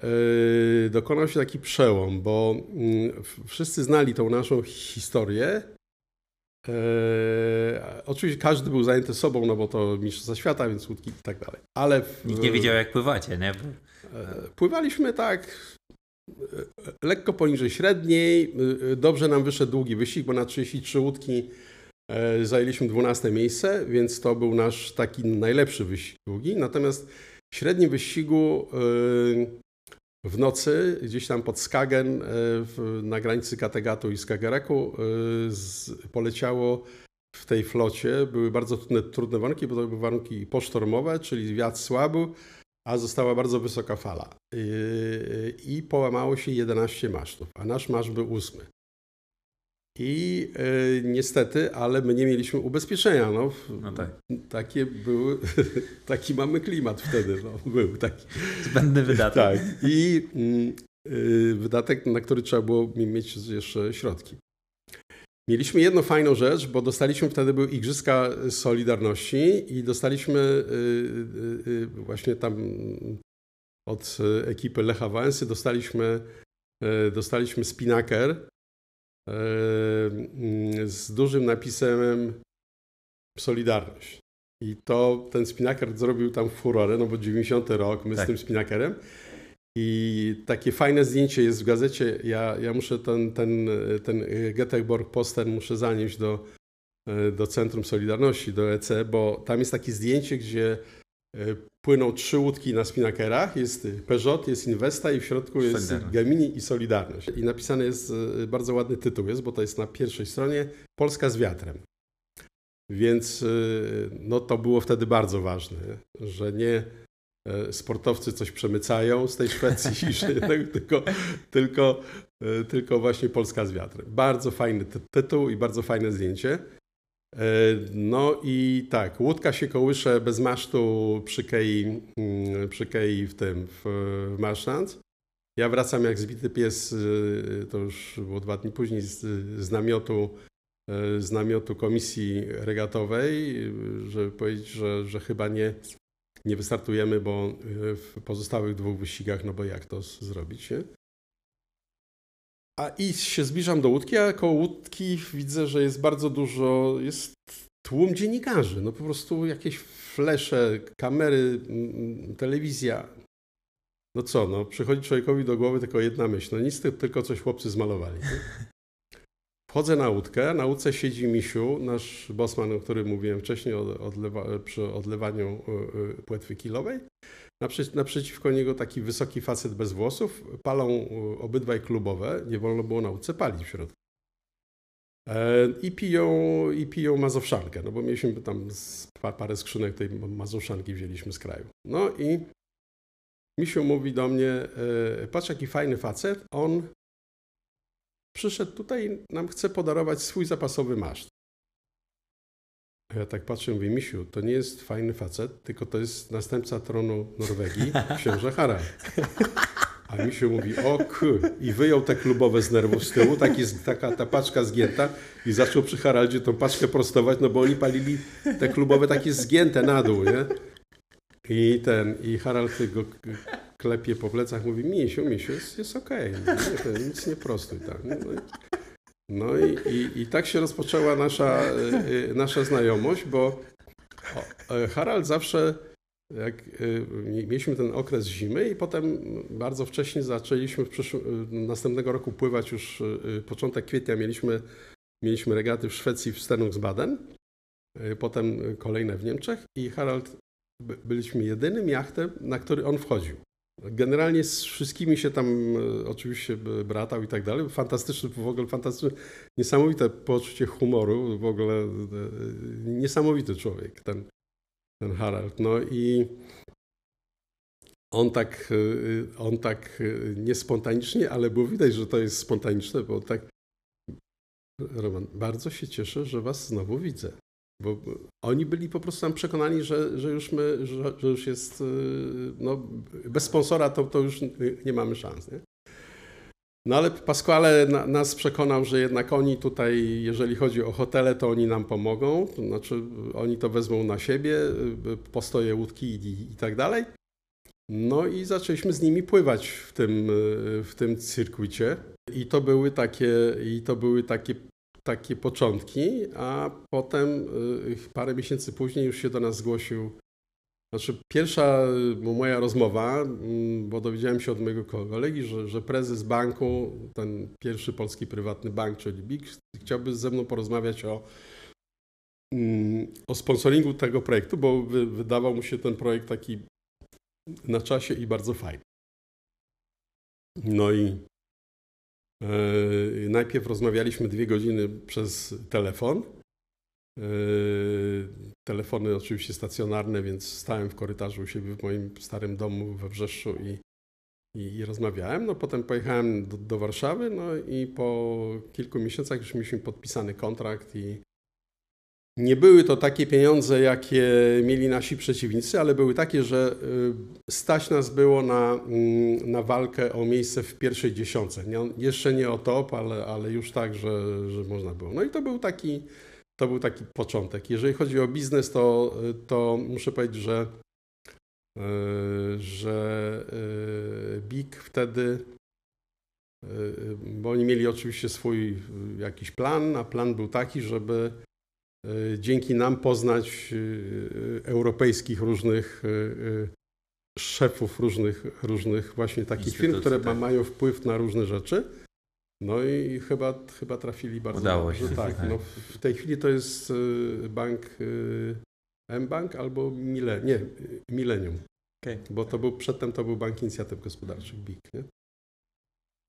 A: Yy, dokonał się taki przełom, bo mm, wszyscy znali tą naszą historię. Yy, oczywiście każdy był zajęty sobą, no bo to mistrzostwa świata, więc łódki i tak dalej. Ale w,
C: Nikt nie wiedział, jak pływacie, nie?
A: Yy, pływaliśmy tak lekko poniżej średniej. Dobrze nam wyszedł długi wyścig, bo na 33 łódki zajęliśmy 12 miejsce, więc to był nasz taki najlepszy wyścig długi. Natomiast w średnim wyścigu w nocy gdzieś tam pod Skagen, e, na granicy Kattegatu i Skagereku e, z, poleciało w tej flocie. Były bardzo trudne, trudne warunki, bo to były warunki posztormowe, czyli wiatr słaby, a została bardzo wysoka fala. I, e, połamało się 11 masztów, a nasz maszt był ósmy. I y, niestety, ale my nie mieliśmy ubezpieczenia. No, no tak. Takie były, taki mamy klimat wtedy. No, był taki.
C: Zbędny wydatek.
A: Tak. I y, wydatek, na który trzeba było mieć jeszcze środki. Mieliśmy jedną fajną rzecz, bo dostaliśmy wtedy były Igrzyska Solidarności i dostaliśmy y, właśnie tam od ekipy Lecha Wałęsy dostaliśmy, dostaliśmy spinaker z dużym napisem Solidarność. I to ten spinaker zrobił tam furorę, no bo 90 rok, my tak. z tym spinakerem. I takie fajne zdjęcie jest w gazecie. Ja, ja muszę ten, ten, ten Göteborg poster muszę zanieść do, do Centrum Solidarności, do EC, bo tam jest takie zdjęcie, gdzie E, płyną trzy łódki na spinakerach. Jest Peugeot, jest Investa i w środku jest Gemini i Solidarność. I napisany jest e, bardzo ładny tytuł, jest, bo to jest na pierwszej stronie Polska z wiatrem. Więc e, no, to było wtedy bardzo ważne, że nie sportowcy coś przemycają z tej Szwecji, tylko, tylko, tylko właśnie Polska z wiatrem. Bardzo fajny tytuł i bardzo fajne zdjęcie. E, no i tak, łódka się kołysze bez masztu przy kei, mm, przy kei w tym, w, w. Ja wracam jak zbity pies, e, to już było dwa dni później, z, z namiotu, e, z namiotu komisji regatowej, żeby powiedzieć, że, że chyba nie, nie wystartujemy, bo w pozostałych dwóch wyścigach, no bo jak to zrobić, nie? A i się zbliżam do łódki, a koło łódki widzę, że jest bardzo dużo, jest tłum dziennikarzy. No po prostu jakieś flesze, kamery, telewizja. No co, no przychodzi człowiekowi do głowy tylko jedna myśl. No nic, tylko coś chłopcy zmalowali. Wchodzę na łódkę, na łódce siedzi Misiu, nasz bosman, o którym mówiłem wcześniej, odlewa, przy odlewaniu y, y, płetwy kilowej. Naprzeciwko niego taki wysoki facet bez włosów, palą y, obydwaj klubowe, nie wolno było na łódce palić w środku. E, I piją, I piją mazowszankę, no bo mieliśmy tam parę skrzynek tej mazowszanki wzięliśmy z kraju. No i Misiu mówi do mnie, e, patrz jaki fajny facet, on przyszedł tutaj, nam chce podarować swój zapasowy maszt. Ja tak patrzę mówię, Misiu, to nie jest fajny facet, tylko to jest następca tronu Norwegii, książę Harald. A Misiu mówi, o kur... I wyjął te klubowe z nerwów z tyłu, taki, taka ta paczka zgięta i zaczął przy Haraldzie tą paczkę prostować, no bo oni palili te klubowe takie zgięte na dół, nie? I ten, i Harald go klepie po plecach, mówi, Misiu, Misiu, jest, jest okej, okay. nic nie prostuj tam. No no i, i, i tak się rozpoczęła nasza, e, e, nasza znajomość, bo e, Harald zawsze, jak mieliśmy ten okres zimy i potem bardzo wcześnie zaczęliśmy w przyszłym, następnego roku pływać już, początek kwietnia mieliśmy, mieliśmy regaty w Szwecji w Stenungsbaden, potem kolejne w Niemczech i Harald byliśmy jedynym jachtem, na który on wchodził. Generalnie z wszystkimi się tam e, oczywiście bratał i tak dalej. Fantastyczny, w ogóle fantastyczny, niesamowite poczucie humoru, w ogóle e, niesamowity człowiek, ten, ten Harald. No i on tak, e, on tak niespontanicznie, ale było widać, że to jest spontaniczne, bo tak Roman, bardzo się cieszę, że was znowu widzę. Bo oni byli po prostu tam przekonani, że, że, już, my, że, że już jest, y, no, bez sponsora to, to już nie mamy szans. Nie? No ale Pasquale na, nas przekonał, że jednak oni tutaj, jeżeli chodzi o hotele, to oni nam pomogą, to znaczy oni to wezmą na siebie, y, postoje łódki i, i tak dalej. No i zaczęliśmy z nimi pływać w tym, y, w tym. I to były takie, i to były takie takie początki, a potem y, parę miesięcy później już się do nas zgłosił. Znaczy, pierwsza y, moja rozmowa, mm, bo dowiedziałem się od mojego kolegi, że, że prezes banku, ten pierwszy polski prywatny bank, czyli BIG, chciałby ze mną porozmawiać o, mm, o sponsoringu tego projektu, bo wydawał mu się ten projekt taki na czasie i bardzo fajny. No i najpierw rozmawialiśmy dwie godziny przez telefon. E, telefony oczywiście stacjonarne, więc stałem w korytarzu u siebie w moim starym domu we Wrzeszczu i, i, i rozmawiałem. No potem pojechałem do, do, Warszawy, no i po kilku miesiącach już mieliśmy podpisany kontrakt i, nie były to takie pieniądze, jakie mieli nasi przeciwnicy, ale były takie, że y, stać nas było na, mm, na walkę o miejsce w pierwszej dziesiątce. Nie, jeszcze nie o top, ale, ale już tak, że, że można było. No i to był taki, to był taki początek. Jeżeli chodzi o biznes, to, to muszę powiedzieć, że, y, że y, BIG wtedy, bo oni mieli oczywiście swój jakiś plan, a plan był taki, żeby dzięki nam poznać e, europejskich różnych szefów różnych, różnych właśnie takich firm, które tak. mają wpływ na różne rzeczy. No i chyba, chyba trafili bardzo
C: Udało dobrze.
A: się. Tak, tak, no w tej chwili to jest bank M-Bank albo Mile, nie, Millennium. Okay. Bo to był, przedtem to był Bank Inicjatyw Gospodarczych, BIG. Nie?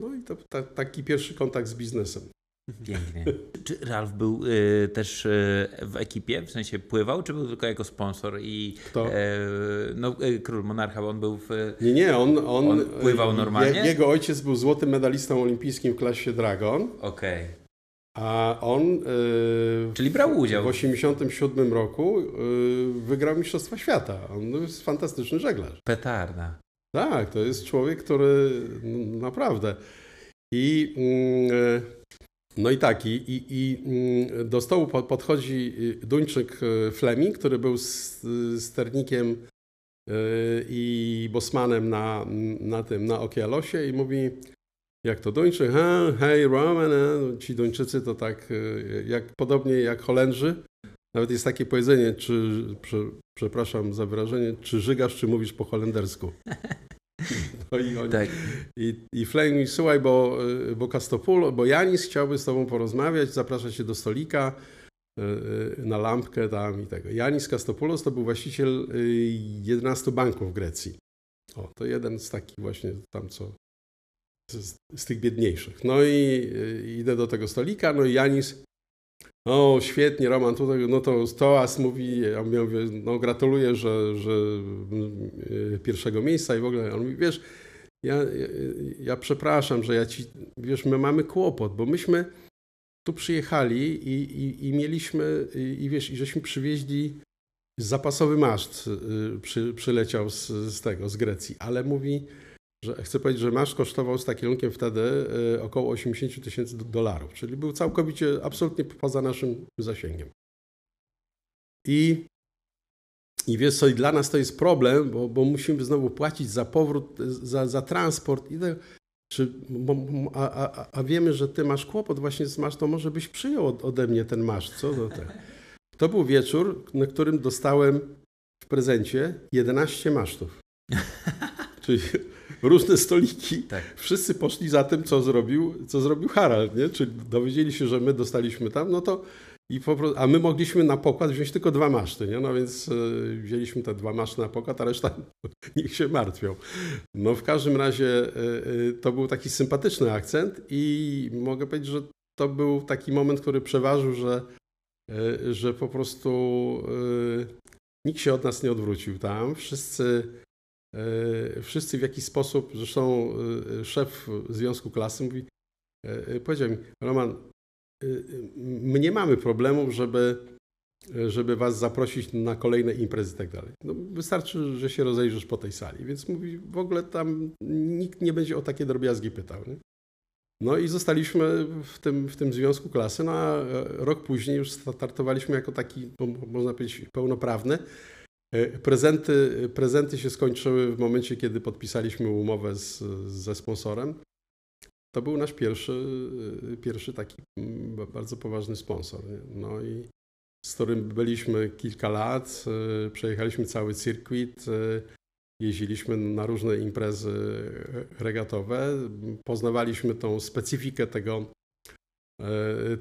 A: No i to ta, taki pierwszy kontakt z biznesem.
C: Pięknie. Czy Ralf był y, też y, w ekipie, w sensie pływał, czy był tylko jako sponsor i
A: Kto? E,
C: no, y, król monarcha, on był w.
A: Nie, nie, on, on, on
C: pływał normalnie.
A: Je, jego ojciec był złotym medalistą olimpijskim w klasie Dragon.
C: Okej. Okay.
A: A on.
C: Y, Czyli brał udział.
A: W 1987 roku y, wygrał Mistrzostwa Świata. On jest fantastyczny żeglarz.
C: Petarda.
A: Tak, to jest człowiek, który naprawdę. I. No i tak, i, i, i mm, do stołu podchodzi y, Duńczyk y, Fleming, który był sternikiem y, i bosmanem na, na tym, na Okialosie i mówi, jak to Duńczyk, hej Roman, ci Duńczycy to tak, jak, podobnie jak Holendrzy, nawet jest takie powiedzenie, czy, przepraszam za wyrażenie, czy żygasz, czy mówisz po holendersku. No i, oni, tak. i, i Flame mi, słuchaj, bo, bo Castopulo, bo Janis chciałby z tobą porozmawiać, zaprasza cię do stolika e, e, na lampkę tam i tego. Janis Kastopoulos to był właściciel 11 e, banków w Grecji. O, to jeden z takich właśnie tam, co z, z tych biedniejszych. No i idę do tego stolika, no i Janis o, świetnie, Roman, tutaj, no to Toas mówi, ja mówię, no gratuluję, że, że y, pierwszego miejsca i w ogóle. On mówi, wiesz, ja, ja, ja, przepraszam, że ja ci, wiesz, my mamy kłopot, bo myśmy tu przyjechali i, i, i mieliśmy, i, i wiesz, i żeśmy przywieźli zapasowy maszt, y, przy, przyleciał z, z tego, z Grecji, ale mówi, że chcę powiedzieć, że masz kosztował z takim kierunkiem wtedy y, około 80 tysięcy dolarów, czyli był całkowicie, absolutnie poza naszym zasięgiem. I, i wiesz co, i dla nas to jest problem, bo, bo musimy znowu płacić za powrót, za, za transport i tak. Czy, bo, a, a, a, wiemy, że ty masz kłopot właśnie z masz, to może byś przyjął ode mnie ten masz, co? To, tak. to był wieczór, na którym dostałem w prezencie 11 masztów. Czyli różne stoliki. Tak. Wszyscy poszli za tym, co zrobił, co zrobił Harald, nie? Czyli dowiedzieli się, że my dostaliśmy tam, no to I po prostu, a my mogliśmy na pokład wziąć tylko dwa maszty, nie? no więc y, wzięliśmy te dwa maszty na pokład, a reszta niech się martwią. No w każdym razie y, y, to był taki sympatyczny akcent i mogę powiedzieć, że to był taki moment, który przeważył, że, że po prostu nikt się od nas nie odwrócił tam. Wszyscy, wszyscy w jakiś sposób, zresztą szef Związku Klasy mówi, powiedział mi, Roman, my nie mamy problemów, żeby, żeby was zaprosić na kolejne imprezy i tak dalej. No, wystarczy, że się rozejrzysz po tej sali. Więc mówi, w ogóle tam nikt nie będzie o takie drobiazgi pytał. Nie? No i zostaliśmy w tym, w tym związku klasy. No a rok później już startowaliśmy jako taki, można powiedzieć, pełnoprawny. E, prezenty, prezenty się skończyły w momencie, kiedy podpisaliśmy umowę z, ze sponsorem. To był nasz pierwszy, y, pierwszy taki bardzo poważny sponsor. Nie? No i z którym byliśmy kilka lat, y, przejechaliśmy cały circuit, jeździliśmy na różne imprezy regatowe, poznawaliśmy tą specyfikę tego,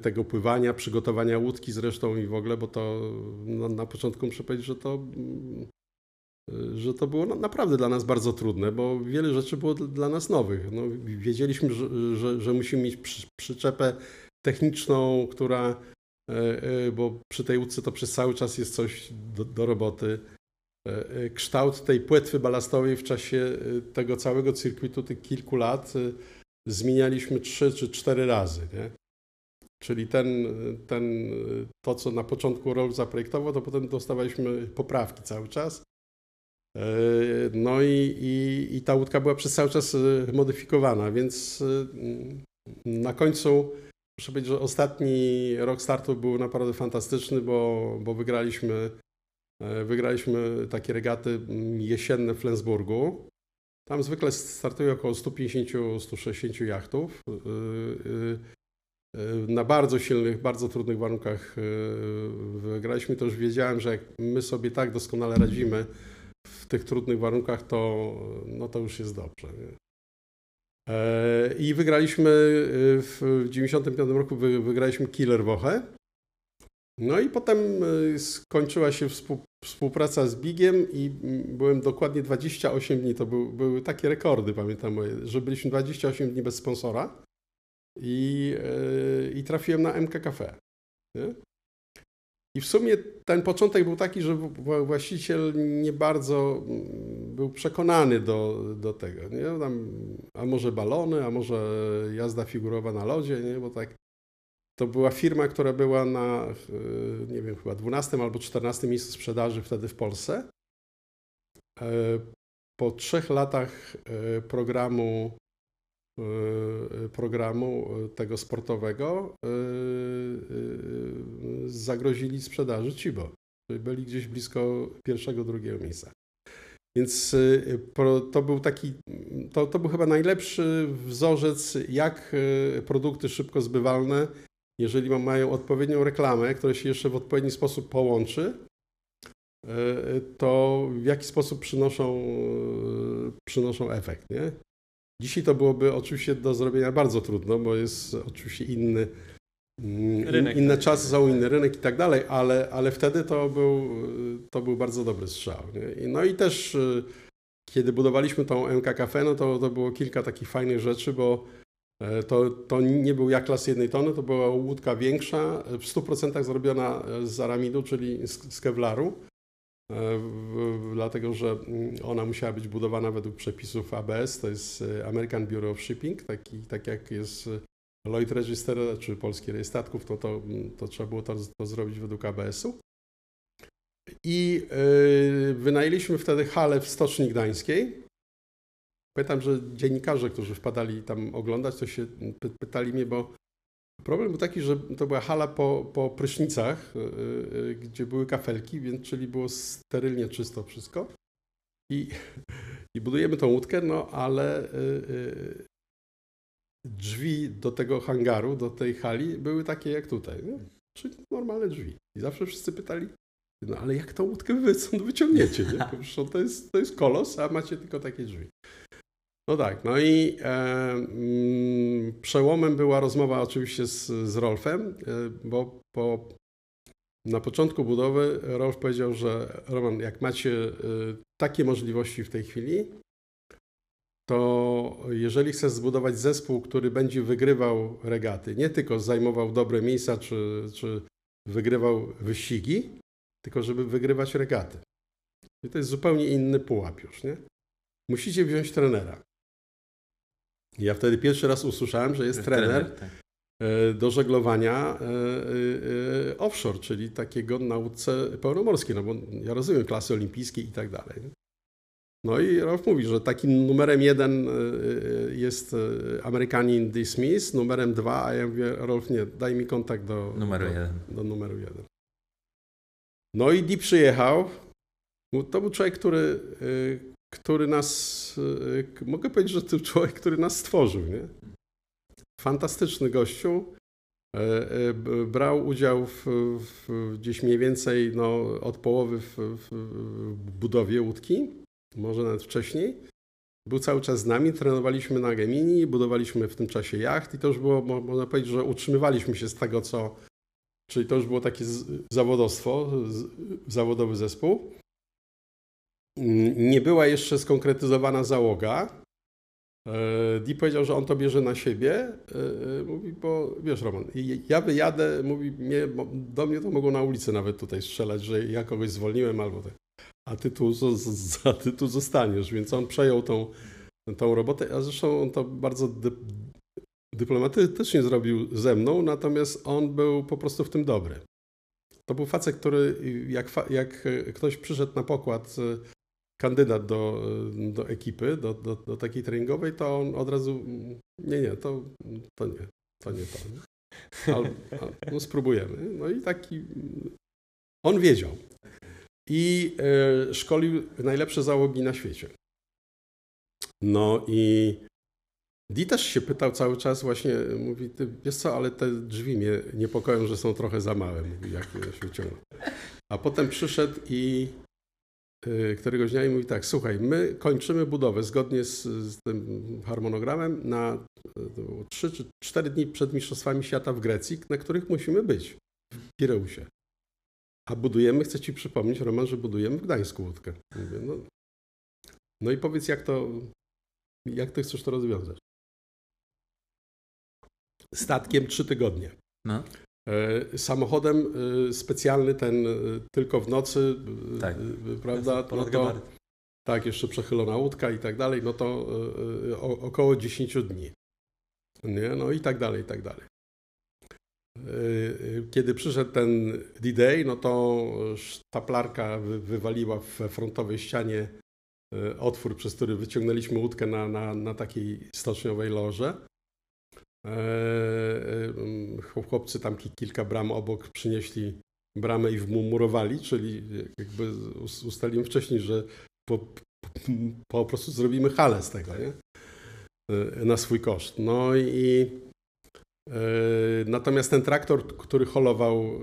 A: tego pływania, przygotowania łódki zresztą i w ogóle, bo to na, na początku muszę powiedzieć, że to mm, że to było naprawdę dla nas bardzo trudne, bo wiele rzeczy było dla nas nowych. No, wiedzieliśmy, że, że, że musimy mieć przyczepę techniczną, która, e, e, bo przy tej łódce to przez cały czas jest coś do, do roboty. E, kształt tej płetwy balastowej w czasie tego całego cyrkwitu, tych kilku lat, zmienialiśmy trzy czy cztery razy. Nie? Czyli ten, ten, to, co na początku rok zaprojektował, to potem dostawaliśmy poprawki cały czas. E, no i, i, i ta łódka była przez cały czas e, modyfikowana, więc e, na końcu muszę powiedzieć, że ostatni rok startu był naprawdę fantastyczny, bo, bo wygraliśmy, wygraliśmy takie regaty jesienne w Flensburgu. Tam zwykle startuje około 150-160 jachtów. Na bardzo silnych, bardzo trudnych warunkach wygraliśmy. To już wiedziałem, że jak my sobie tak doskonale radzimy, w tych trudnych warunkach, to, no to już jest dobrze. Nie? E, I wygraliśmy e, w 1995 roku wygraliśmy Killer Woche. No i potem skończyła się współpraca z Bigiem i byłem dokładnie 28 dni. To był, były takie rekordy, pamiętam, że byliśmy 28 dni bez sponsora i, i trafiłem na MK Cafe. Nie? I w sumie ten początek był taki, że właściciel nie bardzo mm, był przekonany do, do tego. Nie? Tam, a może balony, a może jazda figurowa na lodzie, nie? bo tak. To była firma, która była na, nie wiem, chyba 12 albo 14 miejscu sprzedaży wtedy w Polsce. E, po trzech latach e, programu programu y, tego sportowego y, zagrozili sprzedaży Cibo. Byli gdzieś blisko pierwszego, drugiego miejsca. Więc to był taki, to, to był chyba najlepszy wzorzec, jak produkty szybko zbywalne, jeżeli mają odpowiednią reklamę, która się jeszcze w odpowiedni sposób połączy, to w jaki sposób przynoszą, przynoszą efekt. Nie? Dzisiaj to byłoby oczywiście do zrobienia bardzo trudno, bo jest oczywiście inny, mm, rynek, inne tak. czasy są, inny rynek i tak dalej, ale, ale wtedy to był, to był bardzo dobry strzał. Nie? No i też y, kiedy budowaliśmy tą MK Cafe, no to, to było kilka takich fajnych rzeczy, bo e, to, to nie był jak klas jednej tony, to była łódka większa, w 100% zrobiona z aramidu, czyli z, z kevlaru. E, dlatego że mm, ona musiała być budowana według przepisów ABS, to jest e, American Bureau of Shipping, taki, tak jak jest e, Lloyd Register czy Polski Rejestr Statków, to, to, mm, to trzeba było to, to zrobić według ABS-u. I yy, wynajęliśmy wtedy halę w Stoczni Gdańskiej. Pamiętam, że dziennikarze, którzy wpadali tam oglądać, to się pytali mnie, bo Problem był taki, że to była hala po, po prysznicach, yy, gdzie były kafelki, więc czyli było sterylnie czysto wszystko. I, i budujemy tą łódkę, no ale yy, drzwi do tego hangaru, do tej hali były takie jak tutaj, nie? czyli normalne drzwi. I zawsze wszyscy pytali, no ale jak tą łódkę wy wyciągniecie? Nie? to jest, to jest kolos, a macie tylko takie drzwi. No tak, no i e, mm, przełomem była rozmowa oczywiście z, z Rolfem, e, bo po Na początku budowy Rolf powiedział, że Roman, jak macie y, takie możliwości w tej chwili, to jeżeli chcesz zbudować zespół, który będzie wygrywał regaty, nie tylko zajmował dobre miejsca czy, czy wygrywał wyścigi, tylko żeby wygrywać regaty. I to jest zupełnie inny pułap już, nie? Musicie wziąć trenera. Ja wtedy pierwszy raz usłyszałem, że jest trener, trener tak. E, do żeglowania e, e, offshore, czyli takiego nauce pełnomorskiej, no bo ja rozumiem klasy olimpijskie i tak dalej. No i Rolf mówi, że takim numerem jeden jest Amerykanin D. Smith, numerem dwa, a ja mówię, Rolf, nie, daj mi kontakt do
C: numeru do, jeden.
A: Do numeru jeden. No i Dee przyjechał. To był człowiek, który, który nas, mogę powiedzieć, że to człowiek, który nas stworzył, nie? Fantastyczny gościu. E, e, brał udział w, w, gdzieś mniej więcej no, od połowy w, w, budowie łódki, może nawet wcześniej. Był cały czas z nami, trenowaliśmy na Gemini, budowaliśmy w tym czasie jacht i to już było, można powiedzieć, że utrzymywaliśmy się z tego, co. Czyli to już było takie zawodowstwo, zawodowy zespół. Nie była jeszcze skonkretyzowana załoga, E, Di powiedział, że on to bierze na siebie. E, e, mówi, bo wiesz, Roman, ja wyjadę, mówi, mnie, do mnie to mogą na ulicy nawet tutaj strzelać, że ja kogoś zwolniłem albo tak. A ty tu, a ty tu zostaniesz, więc on przejął tą, tą robotę, a zresztą on to bardzo dy, dyplomatycznie zrobił ze mną, natomiast on był po prostu w tym dobry. To był facet, który jak, jak ktoś przyszedł na pokład kandydat do, do ekipy, do, do, do takiej treningowej, to on od razu, nie, nie, to, to nie, to nie to. Nie? Ale, no spróbujemy. No i taki, on wiedział. I e, szkolił najlepsze załogi na świecie. No i Di też się pytał cały czas właśnie, mówi, ty wiesz co, ale te drzwi mnie niepokoją, że są trochę za małe, mówi, jak się. A potem przyszedł i Y, któregoś dnia i mówi tak, słuchaj, my kończymy budowę zgodnie z, z tym harmonogramem na 3 y, czy 4 dni przed Mistrzostwami Świata w Grecji, na których musimy być w Pireusie. A budujemy, chcę Ci przypomnieć, Roman, że budujemy w Gdańsku łódkę. Mówię, no, no i powiedz, jak to, jak Ty chcesz to rozwiązać? Statkiem trzy tygodnie. No. E, samochodem e, specjalny ten e, tylko w nocy, tak. prawda? No to, tak, jeszcze przechylona łódka i tak dalej, no to około 10 dni. Nie? No i tak dalej, i tak dalej. Kiedy przyszedł ten D-Day, no to sztaplarka wywaliła w frontowej ścianie otwór, przez który wyciągnęliśmy łódkę na, na, na takiej stoczniowej loże. E, e, chłopcy tam kilka bram obok przynieśli bramę i wmurowali, czyli jakby ustalimy wcześniej, że po, po prostu zrobimy halę z tego, nie? E, na swój koszt. No i natomiast ten traktor, który holował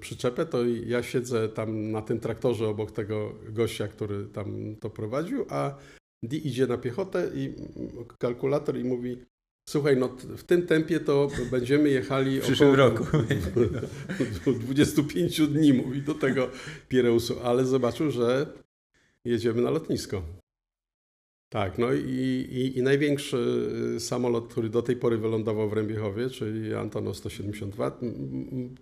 A: przyczepę, to ja siedzę tam na tym traktorze obok tego gościa, który tam to prowadził, a Di idzie na piechotę i kalkulator i mówi Słuchaj, no w tym tempie to będziemy jechali
C: w przyszłym około roku.
A: 25 dni, mówi do tego Pireusu, ale zobaczył, że jedziemy na lotnisko. Tak, no i, i, i, największy samolot, który do tej pory wylądował w Rębiechowie, czyli Antonov 172,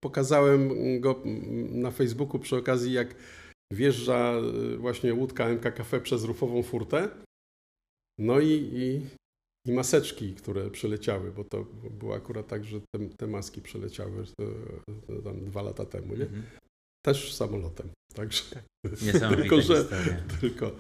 A: pokazałem go na Facebooku przy okazji, jak wjeżdża właśnie łódka MKKF przez rufową furtę. No i, i i maseczki, które przyleciały, bo to było akurat tak, że te, te maski przyleciały tam dwa lata temu, nie? Mhm. Też samolotem. Także
C: tylko, że
A: tylko,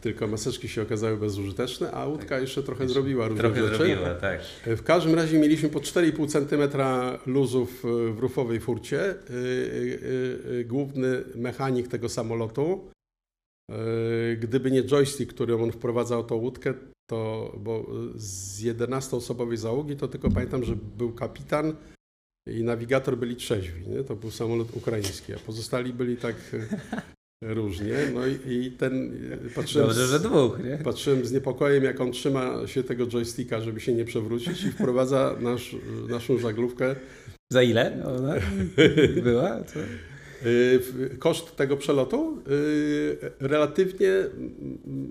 A: tylko maseczki się okazały bezużyteczne, a łódka tak. jeszcze trochę zrobiła różne
C: trochę
A: rzeczy.
C: Zrobiła, tak.
A: W każdym razie mieliśmy po 4,5 cm luzów w rufowej furcie. Y, główny mechanik tego samolotu Gdyby nie joystick, który on wprowadzał tą łódkę, to bo z 11-osobowej załogi to tylko pamiętam, że był kapitan i nawigator byli trzeźwi. Nie? To był samolot ukraiński, a pozostali byli tak e, różnie. No i, i ten
C: patrzyłem, Dobrze, że dwóch, nie?
A: patrzyłem z niepokojem, jak on trzyma się tego joysticka, żeby się nie przewrócić i wprowadza nasz, naszą żaglówkę
C: Za ile ona była? Co?
A: Y, koszt tego przelotu y, relatywnie,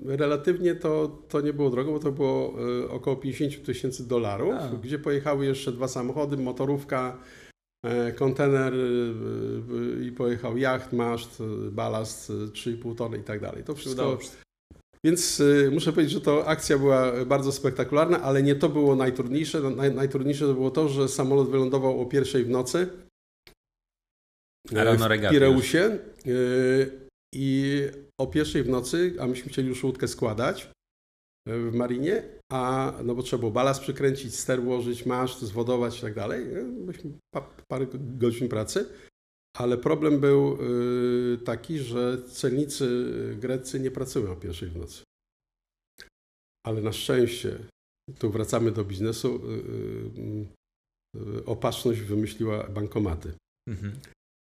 A: relatywnie to, to nie było drogo, bo to było y, około 50 tysięcy dolarów,
C: A.
A: gdzie pojechały jeszcze dwa samochody, motorówka, e, kontener i pojechał jacht, maszt, balast 3,5 tony i tak dalej. To wszystko. Więc muszę powiedzieć, że to akcja była bardzo spektakularna, ale nie to było najtrudniejsze. Naj, najtrudniejsze to było to, że samolot wylądował o pierwszej w nocy w Pireusie i o pierwszej w nocy, a myśmy chcieli już łódkę składać w marinie, a no bo trzeba było balast przykręcić, ster ułożyć, maszt, zwodować i tak dalej. Myśmy pa, parę godzin pracy, ale problem był taki, że celnicy greccy nie pracują o pierwszej w nocy. Ale na szczęście, tu wracamy do biznesu, opatrzność wymyśliła bankomaty. Mhm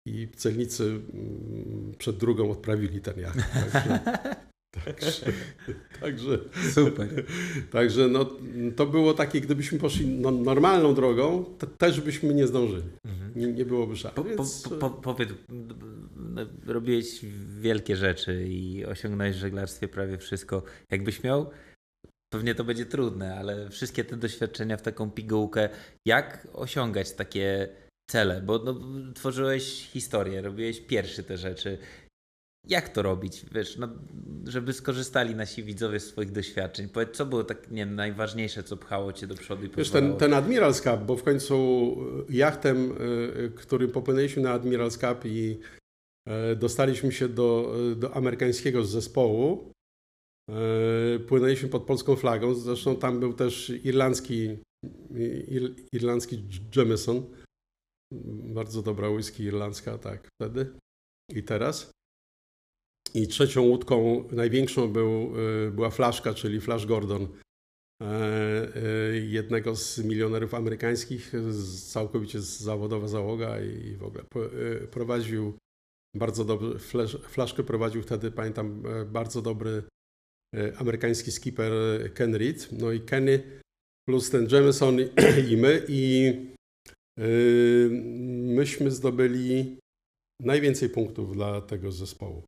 A: i celnicy mm, przed drugą odprawili ten jacht. Także, także, także,
C: Super.
A: Także no, to było takie, gdybyśmy poszli no, normalną drogą, to też byśmy nie zdążyli. Mhm. Nie, nie byłoby szans. Po,
C: Więc... po, po, powiedz, no, robiłeś wielkie rzeczy i osiągnąłeś w żeglarstwie prawie wszystko. Jakbyś miał Pewnie to będzie trudne, ale wszystkie te doświadczenia w taką pigułkę, jak osiągać takie cele, bo no, tworzyłeś historię, robiłeś pierwszy te rzeczy. Jak to robić, wiesz, no, żeby skorzystali nasi widzowie z swoich doświadczeń? Powiedz, co było tak, nie wiem, najważniejsze, co pchało cię do przodu i
A: Wiesz, ten, ten Admiral's Cup, bo w końcu jachtem, y, którym popłynęliśmy na Admiral's Cup i y, dostaliśmy się do, do amerykańskiego zespołu, płynęliśmy pod polską flagą, zresztą tam był też irlandzki, ir, irlandzki Jameson, bardzo dobra whisky irlandzka, tak, wtedy i teraz. I trzecią łódką, największą był, y, była flaszka, czyli Flash Gordon, e, e, jednego z milionerów amerykańskich, całkowicie zawodowa załoga i w ogóle prowadził bardzo dobry, flaszkę prowadził wtedy, pamiętam, e, bardzo dobry amerykański skipper Ken Reed. No i Kenny plus ten Jameson i my i myśmy zdobyli najwięcej punktów dla tego zespołu.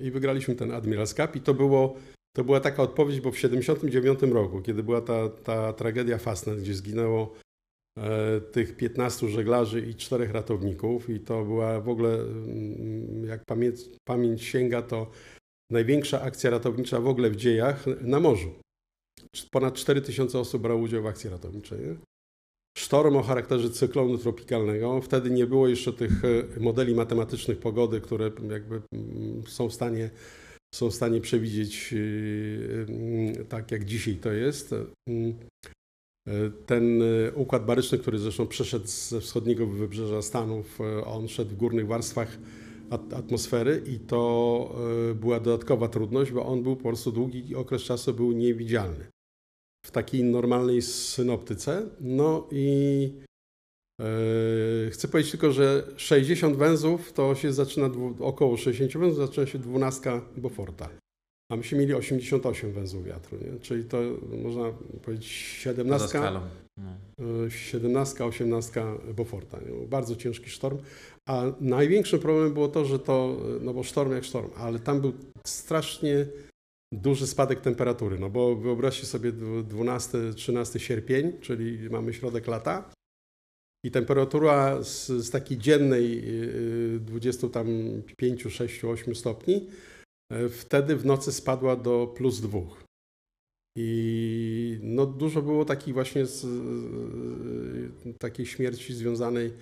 A: I wygraliśmy ten Admiral's Cup i to, było, to była taka odpowiedź, bo w 1979 roku, kiedy była ta, ta tragedia Fastnet, gdzie zginęło e, tych 15 żeglarzy i czterech ratowników i to była w ogóle, mm, jak pamięć, pamięć sięga, to największa akcja ratownicza w ogóle w dziejach na morzu. Ponad 4000 osób brało udział w akcji ratowniczej. Nie? Sztorm o charakterze cyklonu tropikalnego. Wtedy nie było jeszcze tych e, modeli matematycznych pogody, które jakby mm, są w stanie, są w stanie przewidzieć e, e, tak, jak dzisiaj to jest. Ten układ baryczny, który zresztą przeszedł ze wschodniego wybrzeża Stanów, on szedł w górnych warstwach atmosfery i to była dodatkowa trudność, bo on był po prostu długi okres czasu był niewidzialny w takiej normalnej synoptyce. No i yy, chcę powiedzieć tylko, że 60 węzłów to się zaczyna, około 60 węzłów zaczyna się 12 Beauforta. A myśmy mieli 88 węzłów wiatru, nie? czyli to można powiedzieć 17, no. 17 18 Beauforta. Nie? Bardzo ciężki sztorm. A największym problemem było to, że to, no bo sztorm jak sztorm, ale tam był strasznie duży spadek temperatury, no bo wyobraźcie sobie 12-13 sierpień, czyli mamy środek lata i temperatura z, z takiej dziennej 20 y, tam 5, 6, 8 stopni e, wtedy w nocy spadła do plus 2. I no dużo było takich właśnie z, takiej śmierci związanej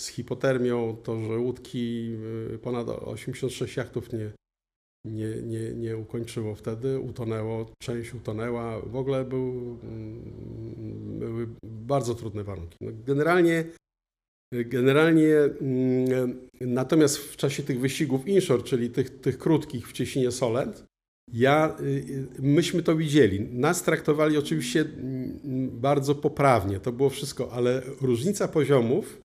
A: z hipotermią, to, że łódki, y, ponad 86 jachtów nie, nie, nie, nie ukończyło wtedy, utonęło, część utonęła. W ogóle był, mm, były bardzo trudne warunki. No generalnie, generalnie mm, natomiast w czasie tych wyścigów inshore, czyli tych, tych krótkich w Cieśninie Solent, ja, y, myśmy to widzieli. Nas traktowali oczywiście mm, bardzo poprawnie, to było wszystko, ale różnica poziomów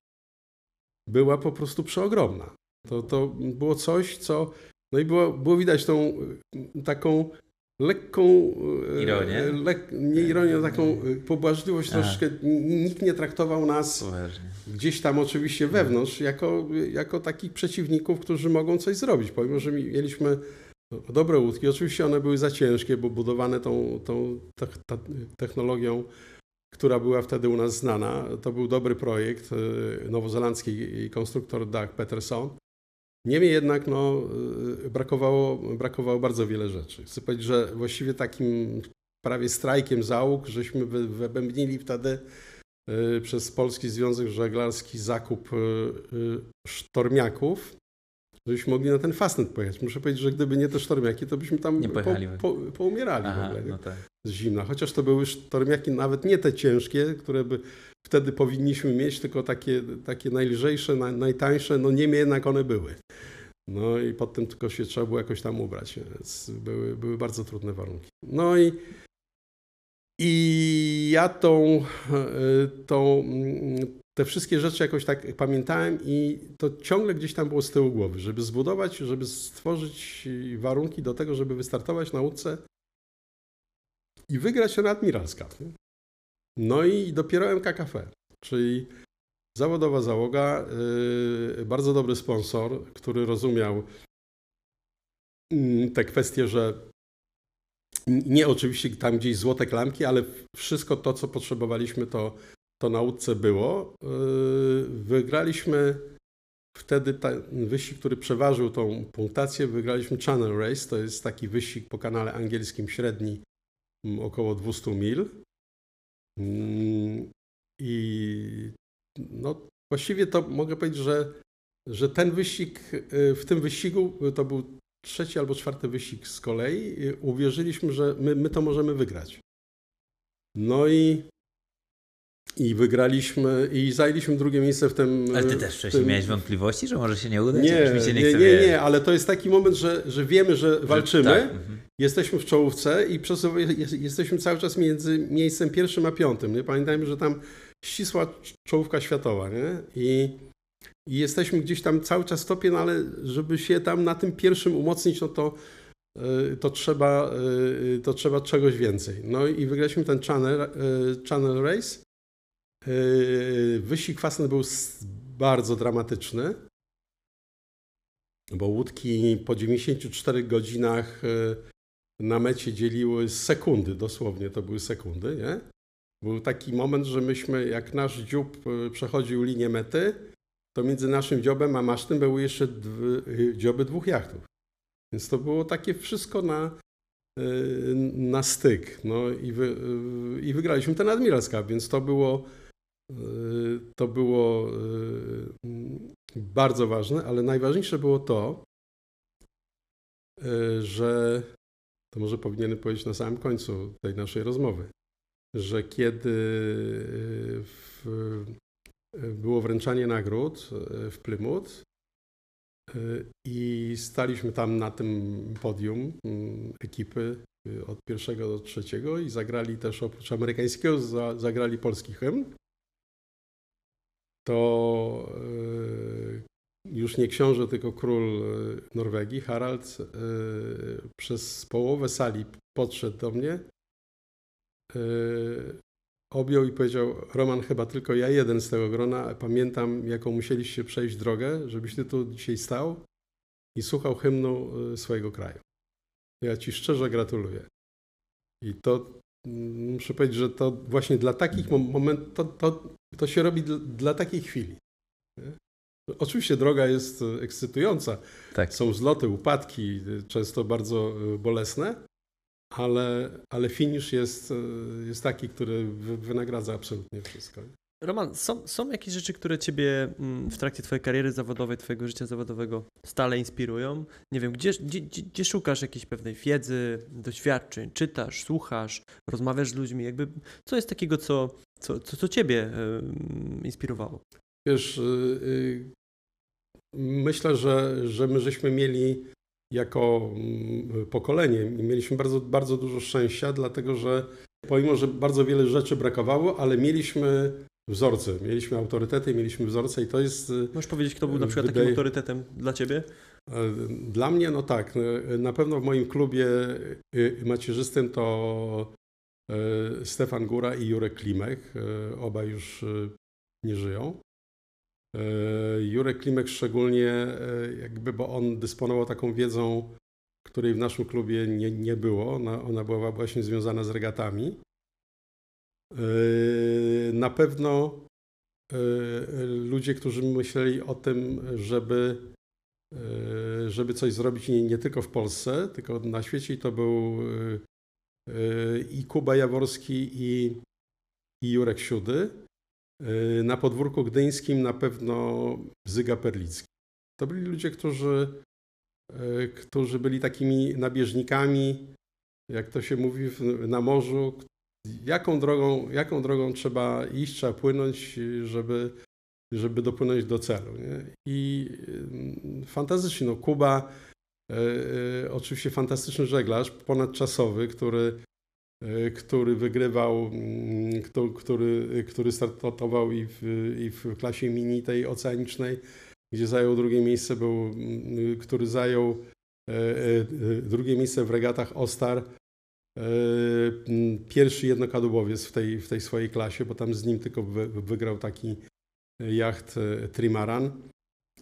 A: była po prostu przeogromna. To, to było coś, co no i było, było widać tą taką lekką
C: ironię,
A: lek, nie ironię, taką pobłażliwość Aha. troszkę. Nikt nie traktował nas Poważnie. gdzieś tam oczywiście wewnątrz jako, jako takich przeciwników, którzy mogą coś zrobić. Pomimo, że mieliśmy dobre łódki, oczywiście one były za ciężkie, bo budowane tą, tą technologią, która była wtedy u nas znana. To był dobry projekt nowozelandzki konstruktor Doug Peterson. Niemniej jednak no, y, brakowało, brakowało bardzo wiele rzeczy. Chcę powiedzieć, że właściwie takim prawie strajkiem załóg, żeśmy wybębnili wtedy y, przez Polski Związek Żeglarski zakup y, sztormiaków, żebyśmy mogli na ten fastnet pojechać. Muszę powiedzieć, że gdyby nie te sztormiaki, to byśmy tam po, po, poumierali Aha, w ogóle no tak. z zimna. Chociaż to były sztormiaki nawet nie te ciężkie, które by wtedy powinniśmy mieć, tylko takie, takie najlżejsze, najtańsze, no niemniej jednak one były. No i potem tylko się trzeba było jakoś tam ubrać, więc były, były bardzo trudne warunki. No i, i ja tą, tą, te wszystkie rzeczy jakoś tak pamiętałem i to ciągle gdzieś tam było z tyłu głowy, żeby zbudować, żeby stworzyć warunki do tego, żeby wystartować na łódce i wygrać na Admirals. No i dopiero MKKF, czyli zawodowa załoga, yy, bardzo dobry sponsor, który rozumiał yy, te kwestie, że nie oczywiście tam gdzieś złote klamki, ale wszystko to, co potrzebowaliśmy, to, to na łódce było. Yy, wygraliśmy wtedy ten wyścig, który przeważył tą punktację, wygraliśmy Channel Race, to jest taki wyścig po kanale angielskim średni, około 200 mil. I no, właściwie to mogę powiedzieć, że, że ten wyścig, y, w tym wyścigu to był trzeci albo czwarty wyścig z kolei. Uwierzyliśmy, że my, my to możemy wygrać. No i, i wygraliśmy i zajęliśmy drugie miejsce w tym.
C: Ale ty też wcześniej tym... miałeś wątpliwości, że może się nie udać?
A: Nie, nie, nie, nie, nie, ale to jest taki moment, że, że wiemy, że walczymy. Tak. Mhm jesteśmy w czołówce i jesteśmy cały czas między miejscem pierwszym a piątym. Nie? Pamiętajmy, że tam ścisła czołówka światowa. Nie? I, I, jesteśmy gdzieś tam cały czas w topie, no ale żeby się tam na tym pierwszym umocnić, no to, y, to, trzeba, y, to trzeba czegoś więcej. No i wygraliśmy ten Channel, y, channel Race. Wyścig Fasten był bardzo dramatyczny, bo łódki po 94 godzinach na mecie dzieliły sekundy, dosłownie to były sekundy, nie? Był taki moment, że myśmy, jak nasz dziób e, przechodził linię mety, to między naszym dziobem a masztem były jeszcze dzioby dwóch jachtów. Więc to było takie wszystko na, na styk. No i, wy, i wygraliśmy ten Admirals Cup, więc to było, to było bardzo ważne, ale najważniejsze było to, że to może powinienem powiedzieć na samym końcu tej naszej rozmowy, że kiedy w, było wręczanie nagród w Plymouth i staliśmy tam na tym podium mm, ekipy od pierwszego do trzeciego i zagrali też oprócz amerykańskiego, zagrali polski hymn, to już nie książę, tylko król e, Norwegii, Harald, e, przez połowę sali podszedł do mnie, e, objął i powiedział: Roman, chyba tylko ja jeden z tego grona. Pamiętam, jaką musieliście przejść drogę, żebyś ty tu dzisiaj stał i słuchał hymnu swojego kraju. Ja ci szczerze gratuluję. I to muszę powiedzieć, że to właśnie dla takich momentów, to, to, to się robi dla, dla takiej chwili. Oczywiście droga jest e, ekscytująca. Tak. Są zloty, upadki, e, często bardzo e, bolesne, ale, ale finish jest, jest taki, który wynagradza absolutnie wszystko.
B: Roman, są, są jakieś rzeczy, które Ciebie mm, w trakcie Twojej kariery zawodowej, Twojego życia zawodowego stale inspirują? Nie wiem, gdzie, gdzie, gdzie szukasz jakiejś pewnej wiedzy, doświadczeń, czytasz, słuchasz, rozmawiasz z ludźmi? Jakby, co jest takiego, co, co, co, co Ciebie y, inspirowało?
A: Wiesz, y, myślę, że, że my żeśmy mieli jako mm, pokolenie, mieliśmy bardzo, bardzo dużo szczęścia, dlatego że pomimo, że bardzo wiele rzeczy brakowało, ale mieliśmy wzorce, mieliśmy autorytety, mieliśmy wzorce i to jest...
B: Możesz powiedzieć, kto był na przykład wydaje... takim autorytetem dla Ciebie?
A: Dla mnie, no tak, na pewno w moim klubie macierzystym to Stefan Góra i Jurek Klimek. Obaj już nie żyją. Jurek Klimek szczególnie, jakby, bo on dysponował taką wiedzą, której w naszym klubie nie, nie było. Ona, ona była właśnie związana z regatami. Na pewno ludzie, którzy myśleli o tym, żeby, żeby coś zrobić nie, nie tylko w Polsce, tylko na świecie, to był i Kuba Jaworski, i, i Jurek Siudy. Na podwórku gdyńskim na pewno Zyga Perlicki. To byli ludzie, którzy, którzy byli takimi nabieżnikami, jak to się mówi na morzu, jaką drogą, jaką drogą trzeba iść, trzeba płynąć, żeby, żeby dopłynąć do celu. Nie? I fantastycznie, no Kuba, e, e, oczywiście fantastyczny żeglarz, ponadczasowy, który, e, który wygrywał, mm, który, który startował i w, i w klasie mini tej oceanicznej, gdzie zajął drugie miejsce, był, mm, który zajął drugie miejsce w regatach Ostar pierwszy jednokadłubowiec w tej, w tej swojej klasie, bo tam z nim tylko wygrał taki jacht e, Trimaran,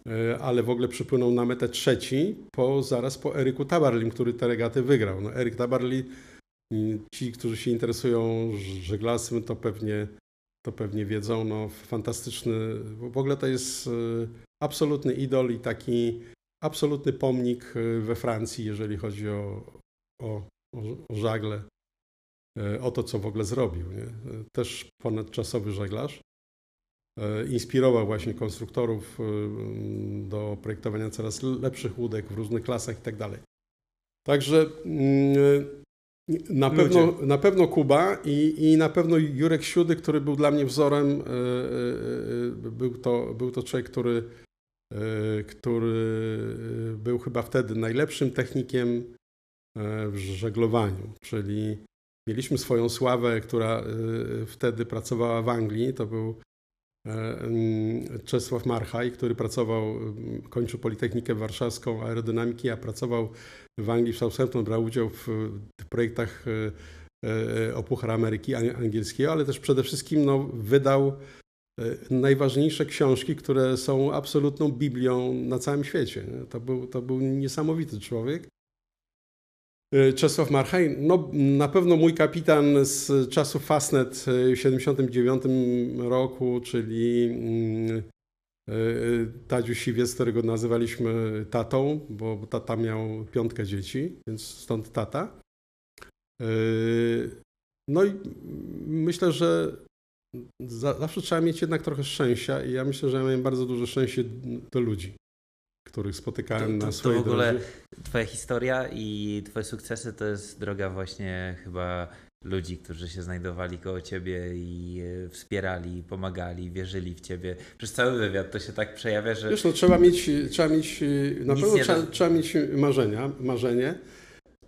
A: e, ale w ogóle przypłynął na metę trzeci, po, zaraz po Eryku Tabarlim, który te regaty wygrał. No, Eryk Tabarli, ci, którzy się interesują żeglarstwem, to pewnie, to pewnie wiedzą, no fantastyczny, w ogóle to jest e, absolutny idol i taki absolutny pomnik we Francji, jeżeli chodzi o, o o, żagle, e, o to, co w ogóle zrobił. Nie? Też ponadczasowy żeglarz. E, inspirował właśnie konstruktorów e, do projektowania coraz lepszych łódek w różnych klasach i tak dalej. Także mm, na pewno, na pewno Kuba i, i na pewno Jurek Siudy, który był dla mnie wzorem. Był to, był to człowiek, który, który był chyba wtedy najlepszym technikiem E, w żeglowaniu, czyli mieliśmy swoją sławę, która e, wtedy pracowała w Anglii, to był e, Czesław Marchaj, który pracował, kończył Politechnikę Warszawską Aerodynamiki, a pracował w Anglii, w Southampton, brał udział w, projektach o Puchar Ameryki angielskiego, ale też przede wszystkim no, wydał najważniejsze książki, które są absolutną Biblią na całym świecie. To był, to był niesamowity człowiek. E, Czesław Marchaj, no na pewno mój kapitan z czasów Fastnet w 79 roku, czyli mm, e, Tadziu Siwiec, którego nazywaliśmy tatą, bo tata miał piątkę dzieci, więc stąd tata. E, no i myślę, że zawsze trzeba mieć jednak trochę szczęścia i ja myślę, że ja miałem bardzo duże szczęście do ludzi których spotykałem to, to, na swojej
C: To w ogóle
A: drodze.
C: twoja historia i twoje sukcesy to jest droga właśnie chyba ludzi, którzy się znajdowali koło ciebie i e, wspierali, pomagali, wierzyli w ciebie. Przez cały wywiad to się tak przejawia, że...
A: Wiesz, no, trzeba mieć, trzeba mieć na pewno trzeba, trzeba, mieć marzenia, marzenie.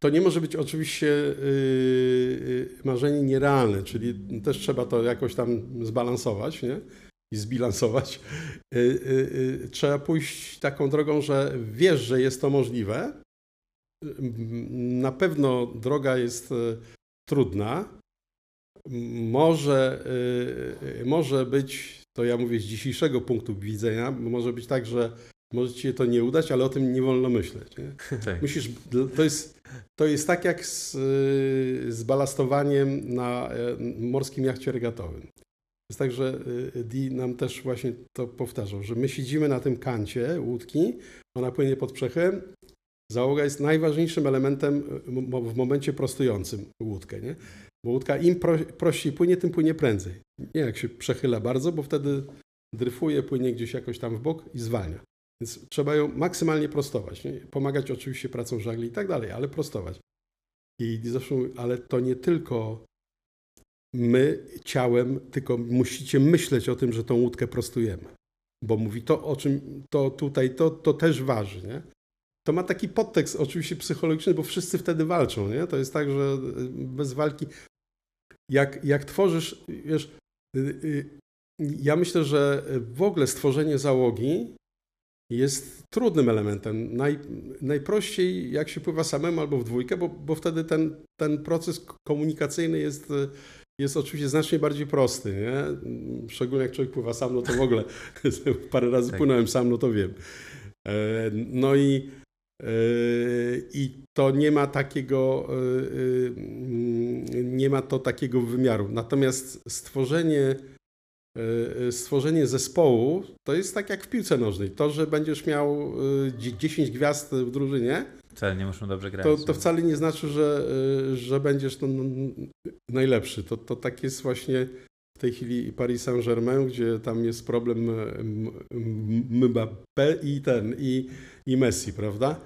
A: To nie może być oczywiście yy, marzenie nierealne, czyli też trzeba to jakoś tam zbalansować, nie? I zbilansować, y, y, y, trzeba pójść taką drogą, że wiesz, że jest to możliwe. Na pewno droga jest trudna. Może, może być, to ja mówię z dzisiejszego punktu widzenia, może być tak, że może ci się to nie udać, ale o tym nie wolno myśleć. Nie? Tak. Musisz, to, jest, to jest tak jak z, z balastowaniem na e, morskim jachcie regatowym jest tak, że y, Di nam też właśnie to powtarzał, że my siedzimy na tym kancie łódki, ona płynie pod przechem, załoga jest najważniejszym elementem y, w momencie prostującym łódkę, nie? Bo łódka im pro, prościej płynie, tym płynie prędzej. Nie jak się przechyla bardzo, bo wtedy dryfuje, płynie gdzieś jakoś tam w bok i zwalnia. Więc trzeba ją maksymalnie prostować. Nie? Pomagać oczywiście pracą żagli i tak dalej, ale prostować. I zresztą, ale to nie tylko my ciałem, tylko musicie myśleć o tym, że tą łódkę prostujemy. Bo mówi to, o czym to tutaj, to, to też waży, nie? To ma taki podtekst oczywiście psychologiczny, bo wszyscy wtedy walczą, nie? To jest tak, że bez walki... Jak, jak tworzysz, wiesz, y, y, ja myślę, że w ogóle stworzenie załogi jest trudnym elementem. Naj, najprościej jak się pływa samemu albo w dwójkę, bo, bo wtedy ten, ten proces komunikacyjny jest, jest oczywiście znacznie bardziej prosty. Nie? Szczególnie jak człowiek pływa sam, no to w ogóle parę razy tak. płynąłem sam, no to wiem. E, no i, e, i to nie ma takiego e, nie ma to takiego wymiaru. Natomiast stworzenie stworzenie zespołu to jest tak jak w piłce nożnej. To, że będziesz miał 10 e, gwiazd w drużynie,
C: wcale nie muszą dobrze grać.
A: To, to wcale nie znaczy, że, e, że będziesz no, najlepszy. To, to tak jest właśnie w tej chwili Paris Saint-Germain, gdzie tam jest problem Mbappé i ten, i, i Messi, prawda?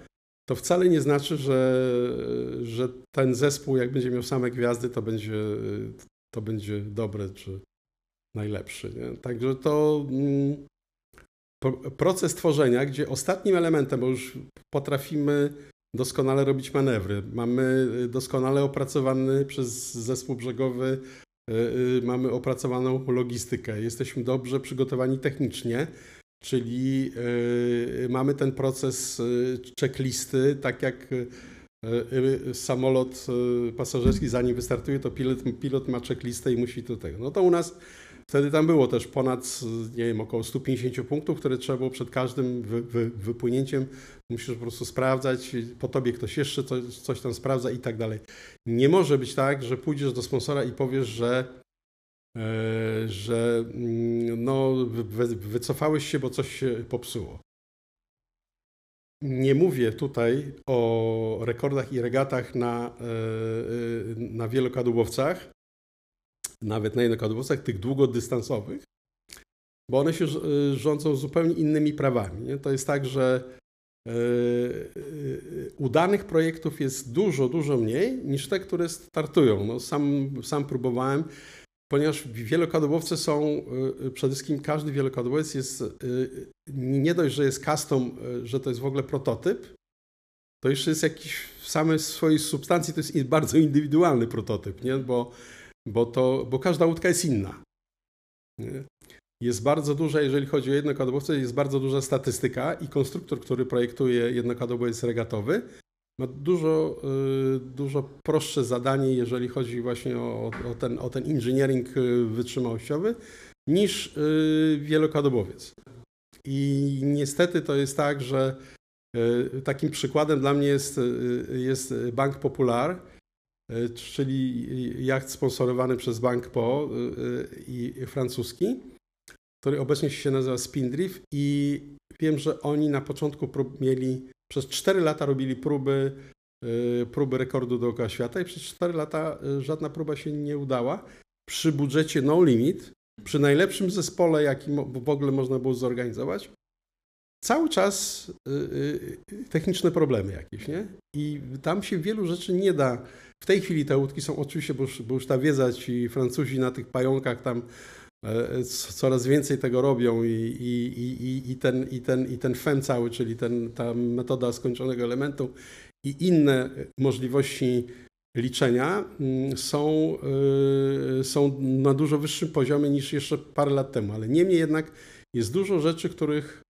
A: To wcale nie znaczy, że, że ten zespół, jak będzie miał same gwiazdy, to będzie, to będzie dobre, czy, najlepszy. Nie? Także to mm, proces tworzenia, gdzie ostatnim elementem, bo już potrafimy doskonale robić manewry, mamy doskonale opracowany przez zespół brzegowy, y, y, mamy opracowaną logistykę, jesteśmy dobrze przygotowani technicznie, czyli y, mamy ten proces checklisty, tak jak samolot pasażerski zanim wystartuje, to pilot, pilot ma checklistę i musi do tego. No to u nas Wtedy tam było też ponad, nie wiem, około 150 punktów, które trzeba było przed każdym wy, wy, wypłynięciem. Musisz po prostu sprawdzać, po tobie ktoś jeszcze coś, coś tam sprawdza i tak dalej. Nie może być tak, że pójdziesz do sponsora i powiesz, że, e, że mm, no, wy, wycofałeś się, bo coś się popsuło. Nie mówię tutaj o rekordach i regatach na, e, e, na wielokadłubowcach, nawet na jednokadłubowcach, tych długodystansowych, bo one się rządzą zupełnie innymi prawami. To jest tak, że udanych projektów jest dużo, dużo mniej niż te, które startują. No, sam, sam próbowałem, ponieważ wielokadłubowce są, przede wszystkim każdy wielokadłubowiec jest, nie dość, że jest custom, że to jest w ogóle prototyp, to jeszcze jest jakiś w samej swojej substancji, to jest bardzo indywidualny prototyp, nie? bo bo, to, bo każda łódka jest inna. Nie? Jest bardzo duża, jeżeli chodzi o jednokadłubowce, jest bardzo duża statystyka i konstruktor, który projektuje jednokadłubowiec regatowy, ma dużo, y, dużo prostsze zadanie, jeżeli chodzi właśnie o, o, ten, o ten engineering y, wytrzymałościowy, niż y, wielokadłubowiec. I niestety to jest tak, że takim przykładem dla mnie jest, jest Bank Popular, czyli jacht sponsorowany przez Bank Po i francuski, który obecnie się nazywa Spindrift i wiem, że oni na początku mieli, przez 4 lata robili próby, e, próby rekordu dookoła świata i przez 4 lata żadna próba się nie udała. Przy budżecie no limit, przy najlepszym zespole, jaki w ogóle można było zorganizować, cały czas techniczne problemy jakieś, nie? I tam się wielu rzeczy nie da w tej chwili te łódki są oczywiście, bo już, bo już ta wiedza, ci Francuzi na tych pająkach tam coraz więcej tego robią i, i, i, i, ten, i, ten, i ten FEM cały, czyli ten, ta metoda skończonego elementu i inne możliwości liczenia mm, są, e, są na dużo wyższym poziomie niż jeszcze parę lat temu. Ale niemniej jednak jest dużo rzeczy, których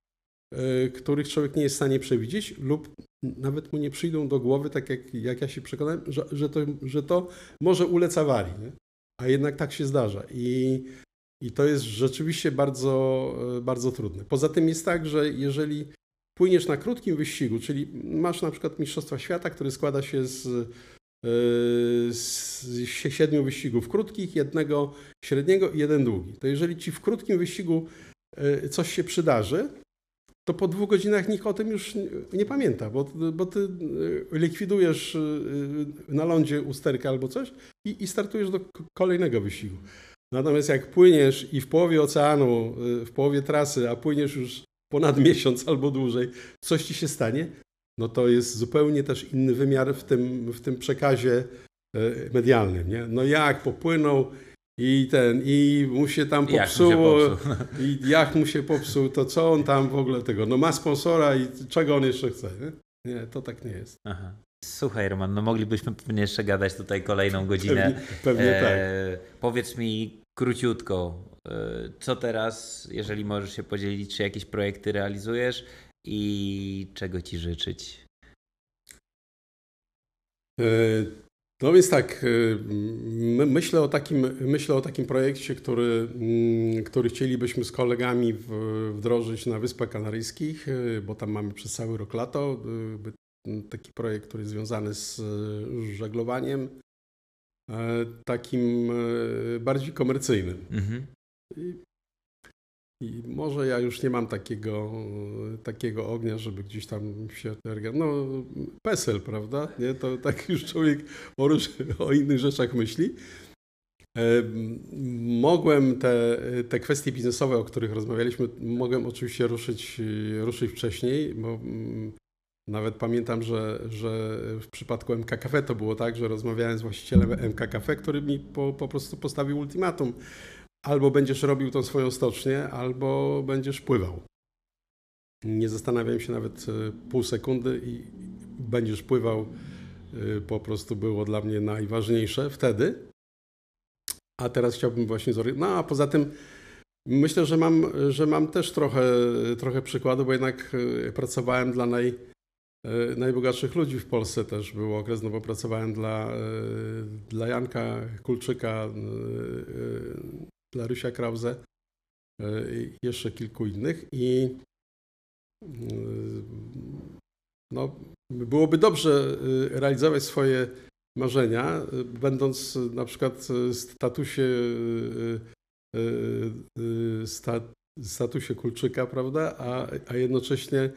A: E, których człowiek nie jest w stanie przewidzieć lub nawet mu nie przyjdą do głowy, tak jak, jak ja się przekonałem, że, że, to, że to może ulec awarii. Nie? A jednak tak się zdarza. I, I to jest rzeczywiście bardzo, e, bardzo trudne. Poza tym jest tak, że jeżeli płyniesz na krótkim wyścigu, czyli masz na przykład Mistrzostwa Świata, który składa się z, e, z siedmiu wyścigów krótkich, jednego średniego i jeden długi. To jeżeli ci w krótkim wyścigu coś się przydarzy, to po dwóch godzinach nikt o tym już nie pamięta, bo, bo ty likwidujesz na lądzie usterkę albo coś i, i startujesz do kolejnego wyścigu. Natomiast jak płyniesz i w połowie oceanu, y, w połowie trasy, a płyniesz już ponad miesiąc albo dłużej, coś ci się stanie, no to jest zupełnie też inny wymiar w tym, w tym przekazie medialnym. Nie? No jak popłynął i ten, i mu się tam popsuło, i jak mu się popsuł, to co on tam w ogóle tego, no ma sponsora i czego on jeszcze chce, nie? Nie, to tak nie jest. Aha.
C: Słuchaj Roman, no moglibyśmy pewnie jeszcze gadać tutaj kolejną godzinę.
A: Pewnie, pewnie e,
C: tak. Powiedz mi króciutko, e, co teraz, jeżeli możesz się podzielić, czy jakieś projekty realizujesz i czego Ci życzyć?
A: E, no więc tak, myślę o takim, myślę o takim projekcie, który, mm, który chcielibyśmy z kolegami wdrożyć na Wyspach Kanaryjskich, bo tam mamy przez cały rok lato. Taki projekt, który jest związany z żeglowaniem, E, takim e, bardziej komercyjnym. Mhm. I, I, może ja już nie mam takiego, takiego ognia, żeby gdzieś tam się No, PESEL, prawda? Nie? To tak już człowiek o, o innych rzeczach myśli. E, mogłem te, te kwestie biznesowe, o których rozmawialiśmy, mogłem oczywiście ruszyć, ruszyć wcześniej, bo mm, nawet pamiętam, że, że w przypadku MK Cafe to było tak, że rozmawiałem z właścicielem MK Cafe, który mi po, po prostu postawił ultimatum. Albo będziesz robił tą swoją stocznię, albo będziesz pływał. Nie zastanawiałem się nawet e, pół sekundy i będziesz pływał e, po prostu było dla mnie najważniejsze wtedy. A teraz chciałbym właśnie zorientować. No a poza tym myślę, że mam, że mam też trochę, trochę przykładu, bo jednak e, pracowałem dla naj, najbogatszych ludzi w Polsce też był okres, no bo pracowałem dla, e, dla Janka Kulczyka, e, dla Rysia Krause i jeszcze kilku innych. I no, byłoby dobrze realizować swoje marzenia, będąc na przykład statusie, statusie Kulczyka, prawda, a, a jednocześnie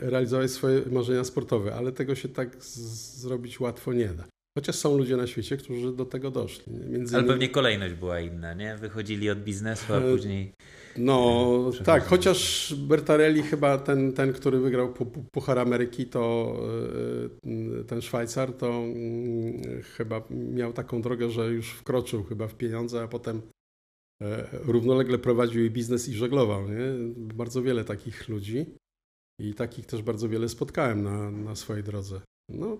A: realizować swoje marzenia sportowe, ale tego się tak zrobić łatwo nie da. Chociaż są ludzie na świecie, którzy do tego doszli.
C: Między ale innymi... pewnie kolejność była inna, nie? Wychodzili od biznesu, a y, później.
A: No tak, chociaż Bertarelli chyba ten, ten który wygrał Puchar Ameryki, to y, ten Szwajcar, to mm, chyba miał taką drogę, że już wkroczył chyba w pieniądze, a potem e, równolegle prowadził i biznes i żeglował. Nie? Bardzo wiele takich ludzi. I takich też bardzo wiele spotkałem na, na swojej drodze. No,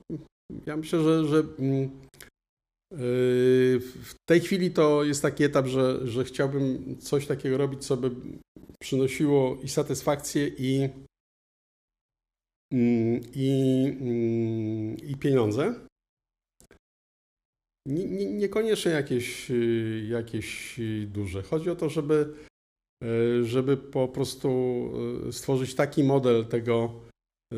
A: ja myślę, że, że yy, w tej chwili to jest taki etap, że, że chciałbym coś takiego robić, co by przynosiło i satysfakcję, i, mm, i, mm, i pieniądze. Nie, niekoniecznie jakieś, jakieś duże. Chodzi o to, żeby żeby po prostu e, stworzyć taki model tego,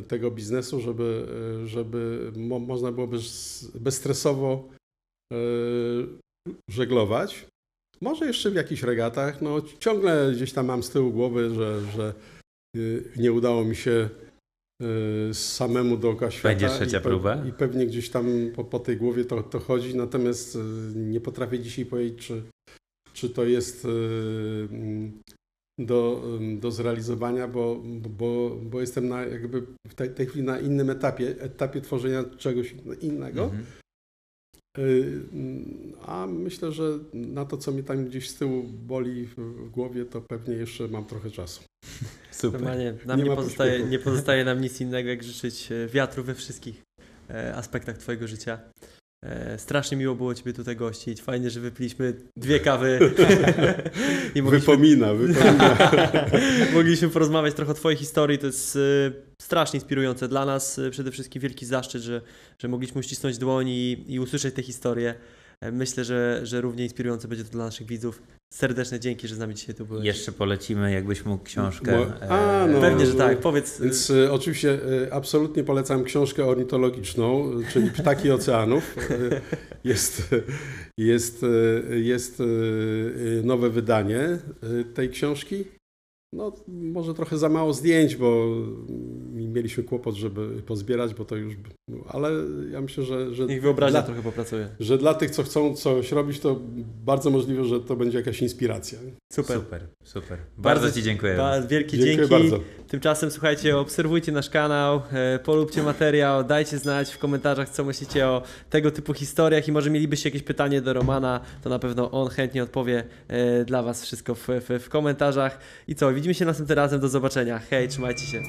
A: tego biznesu, żeby, e, żeby mo można było bez, bezstresowo żeglować. Może jeszcze w jakichś regatach. No, ciągle gdzieś tam mam z tyłu głowy, że, że nie udało mi się samemu dookoła świata.
C: Będzie trzecia
A: i
C: próba?
A: I pewnie gdzieś tam po, po tej głowie to, to chodzi, natomiast nie potrafię dzisiaj powiedzieć, czy, czy to jest y, mm, do, do zrealizowania, bo, bo, bo jestem na, jakby w tej, tej chwili na innym etapie, etapie tworzenia czegoś innego. Mhm. Y, a myślę, że na to, co mi tam gdzieś z tyłu boli w głowie, to pewnie jeszcze mam trochę czasu.
B: Super. Normalnie nam nie, nie pozostaje, nie pozostaje nam nic innego, jak życzyć e, wiatru we wszystkich e, aspektach Twojego życia. E, strasznie miło było Ciebie tutaj gościć. Fajnie, że wypiliśmy dwie kawy.
A: I mogliśmy... Wypomina, wypomina.
B: mogliśmy porozmawiać trochę o Twojej historii. To jest e, strasznie inspirujące dla nas. E, przede wszystkim wielki zaszczyt, że, że mogliśmy uścisnąć dłoń i, i usłyszeć te historie. Myślę, że, że równie inspirujące będzie to dla naszych widzów. Serdeczne dzięki, że z nami dzisiaj tu byłeś.
C: Jeszcze polecimy, jakbyś mógł książkę.
B: Bo, a, no, Pewnie, że tak. Powiedz.
A: Więc y, oczywiście y, absolutnie polecam książkę ornitologiczną, czyli Ptaki Oceanów. Y, jest, jest, jest nowe wydanie tej książki. No, może trochę za mało zdjęć, bo mieliśmy kłopot, żeby pozbierać, bo to już. Ale ja myślę, że. że
B: Niech wyobraźnia dla, trochę popracuje.
A: Że dla tych, co chcą coś robić, to bardzo możliwe, że to będzie jakaś inspiracja.
C: Super. Super, super. Bardzo, bardzo Ci dziękuję.
B: Bardzo, wielkie dzięki. Bardzo. Tymczasem słuchajcie, obserwujcie nasz kanał, e, polubcie materiał, dajcie znać w komentarzach, co myślicie o tego typu historiach i może mielibyście jakieś pytanie do Romana, to na pewno on chętnie odpowie e, dla Was wszystko w, w, w komentarzach. I co, widzimy się następnym razem, do zobaczenia. Hej, trzymajcie się.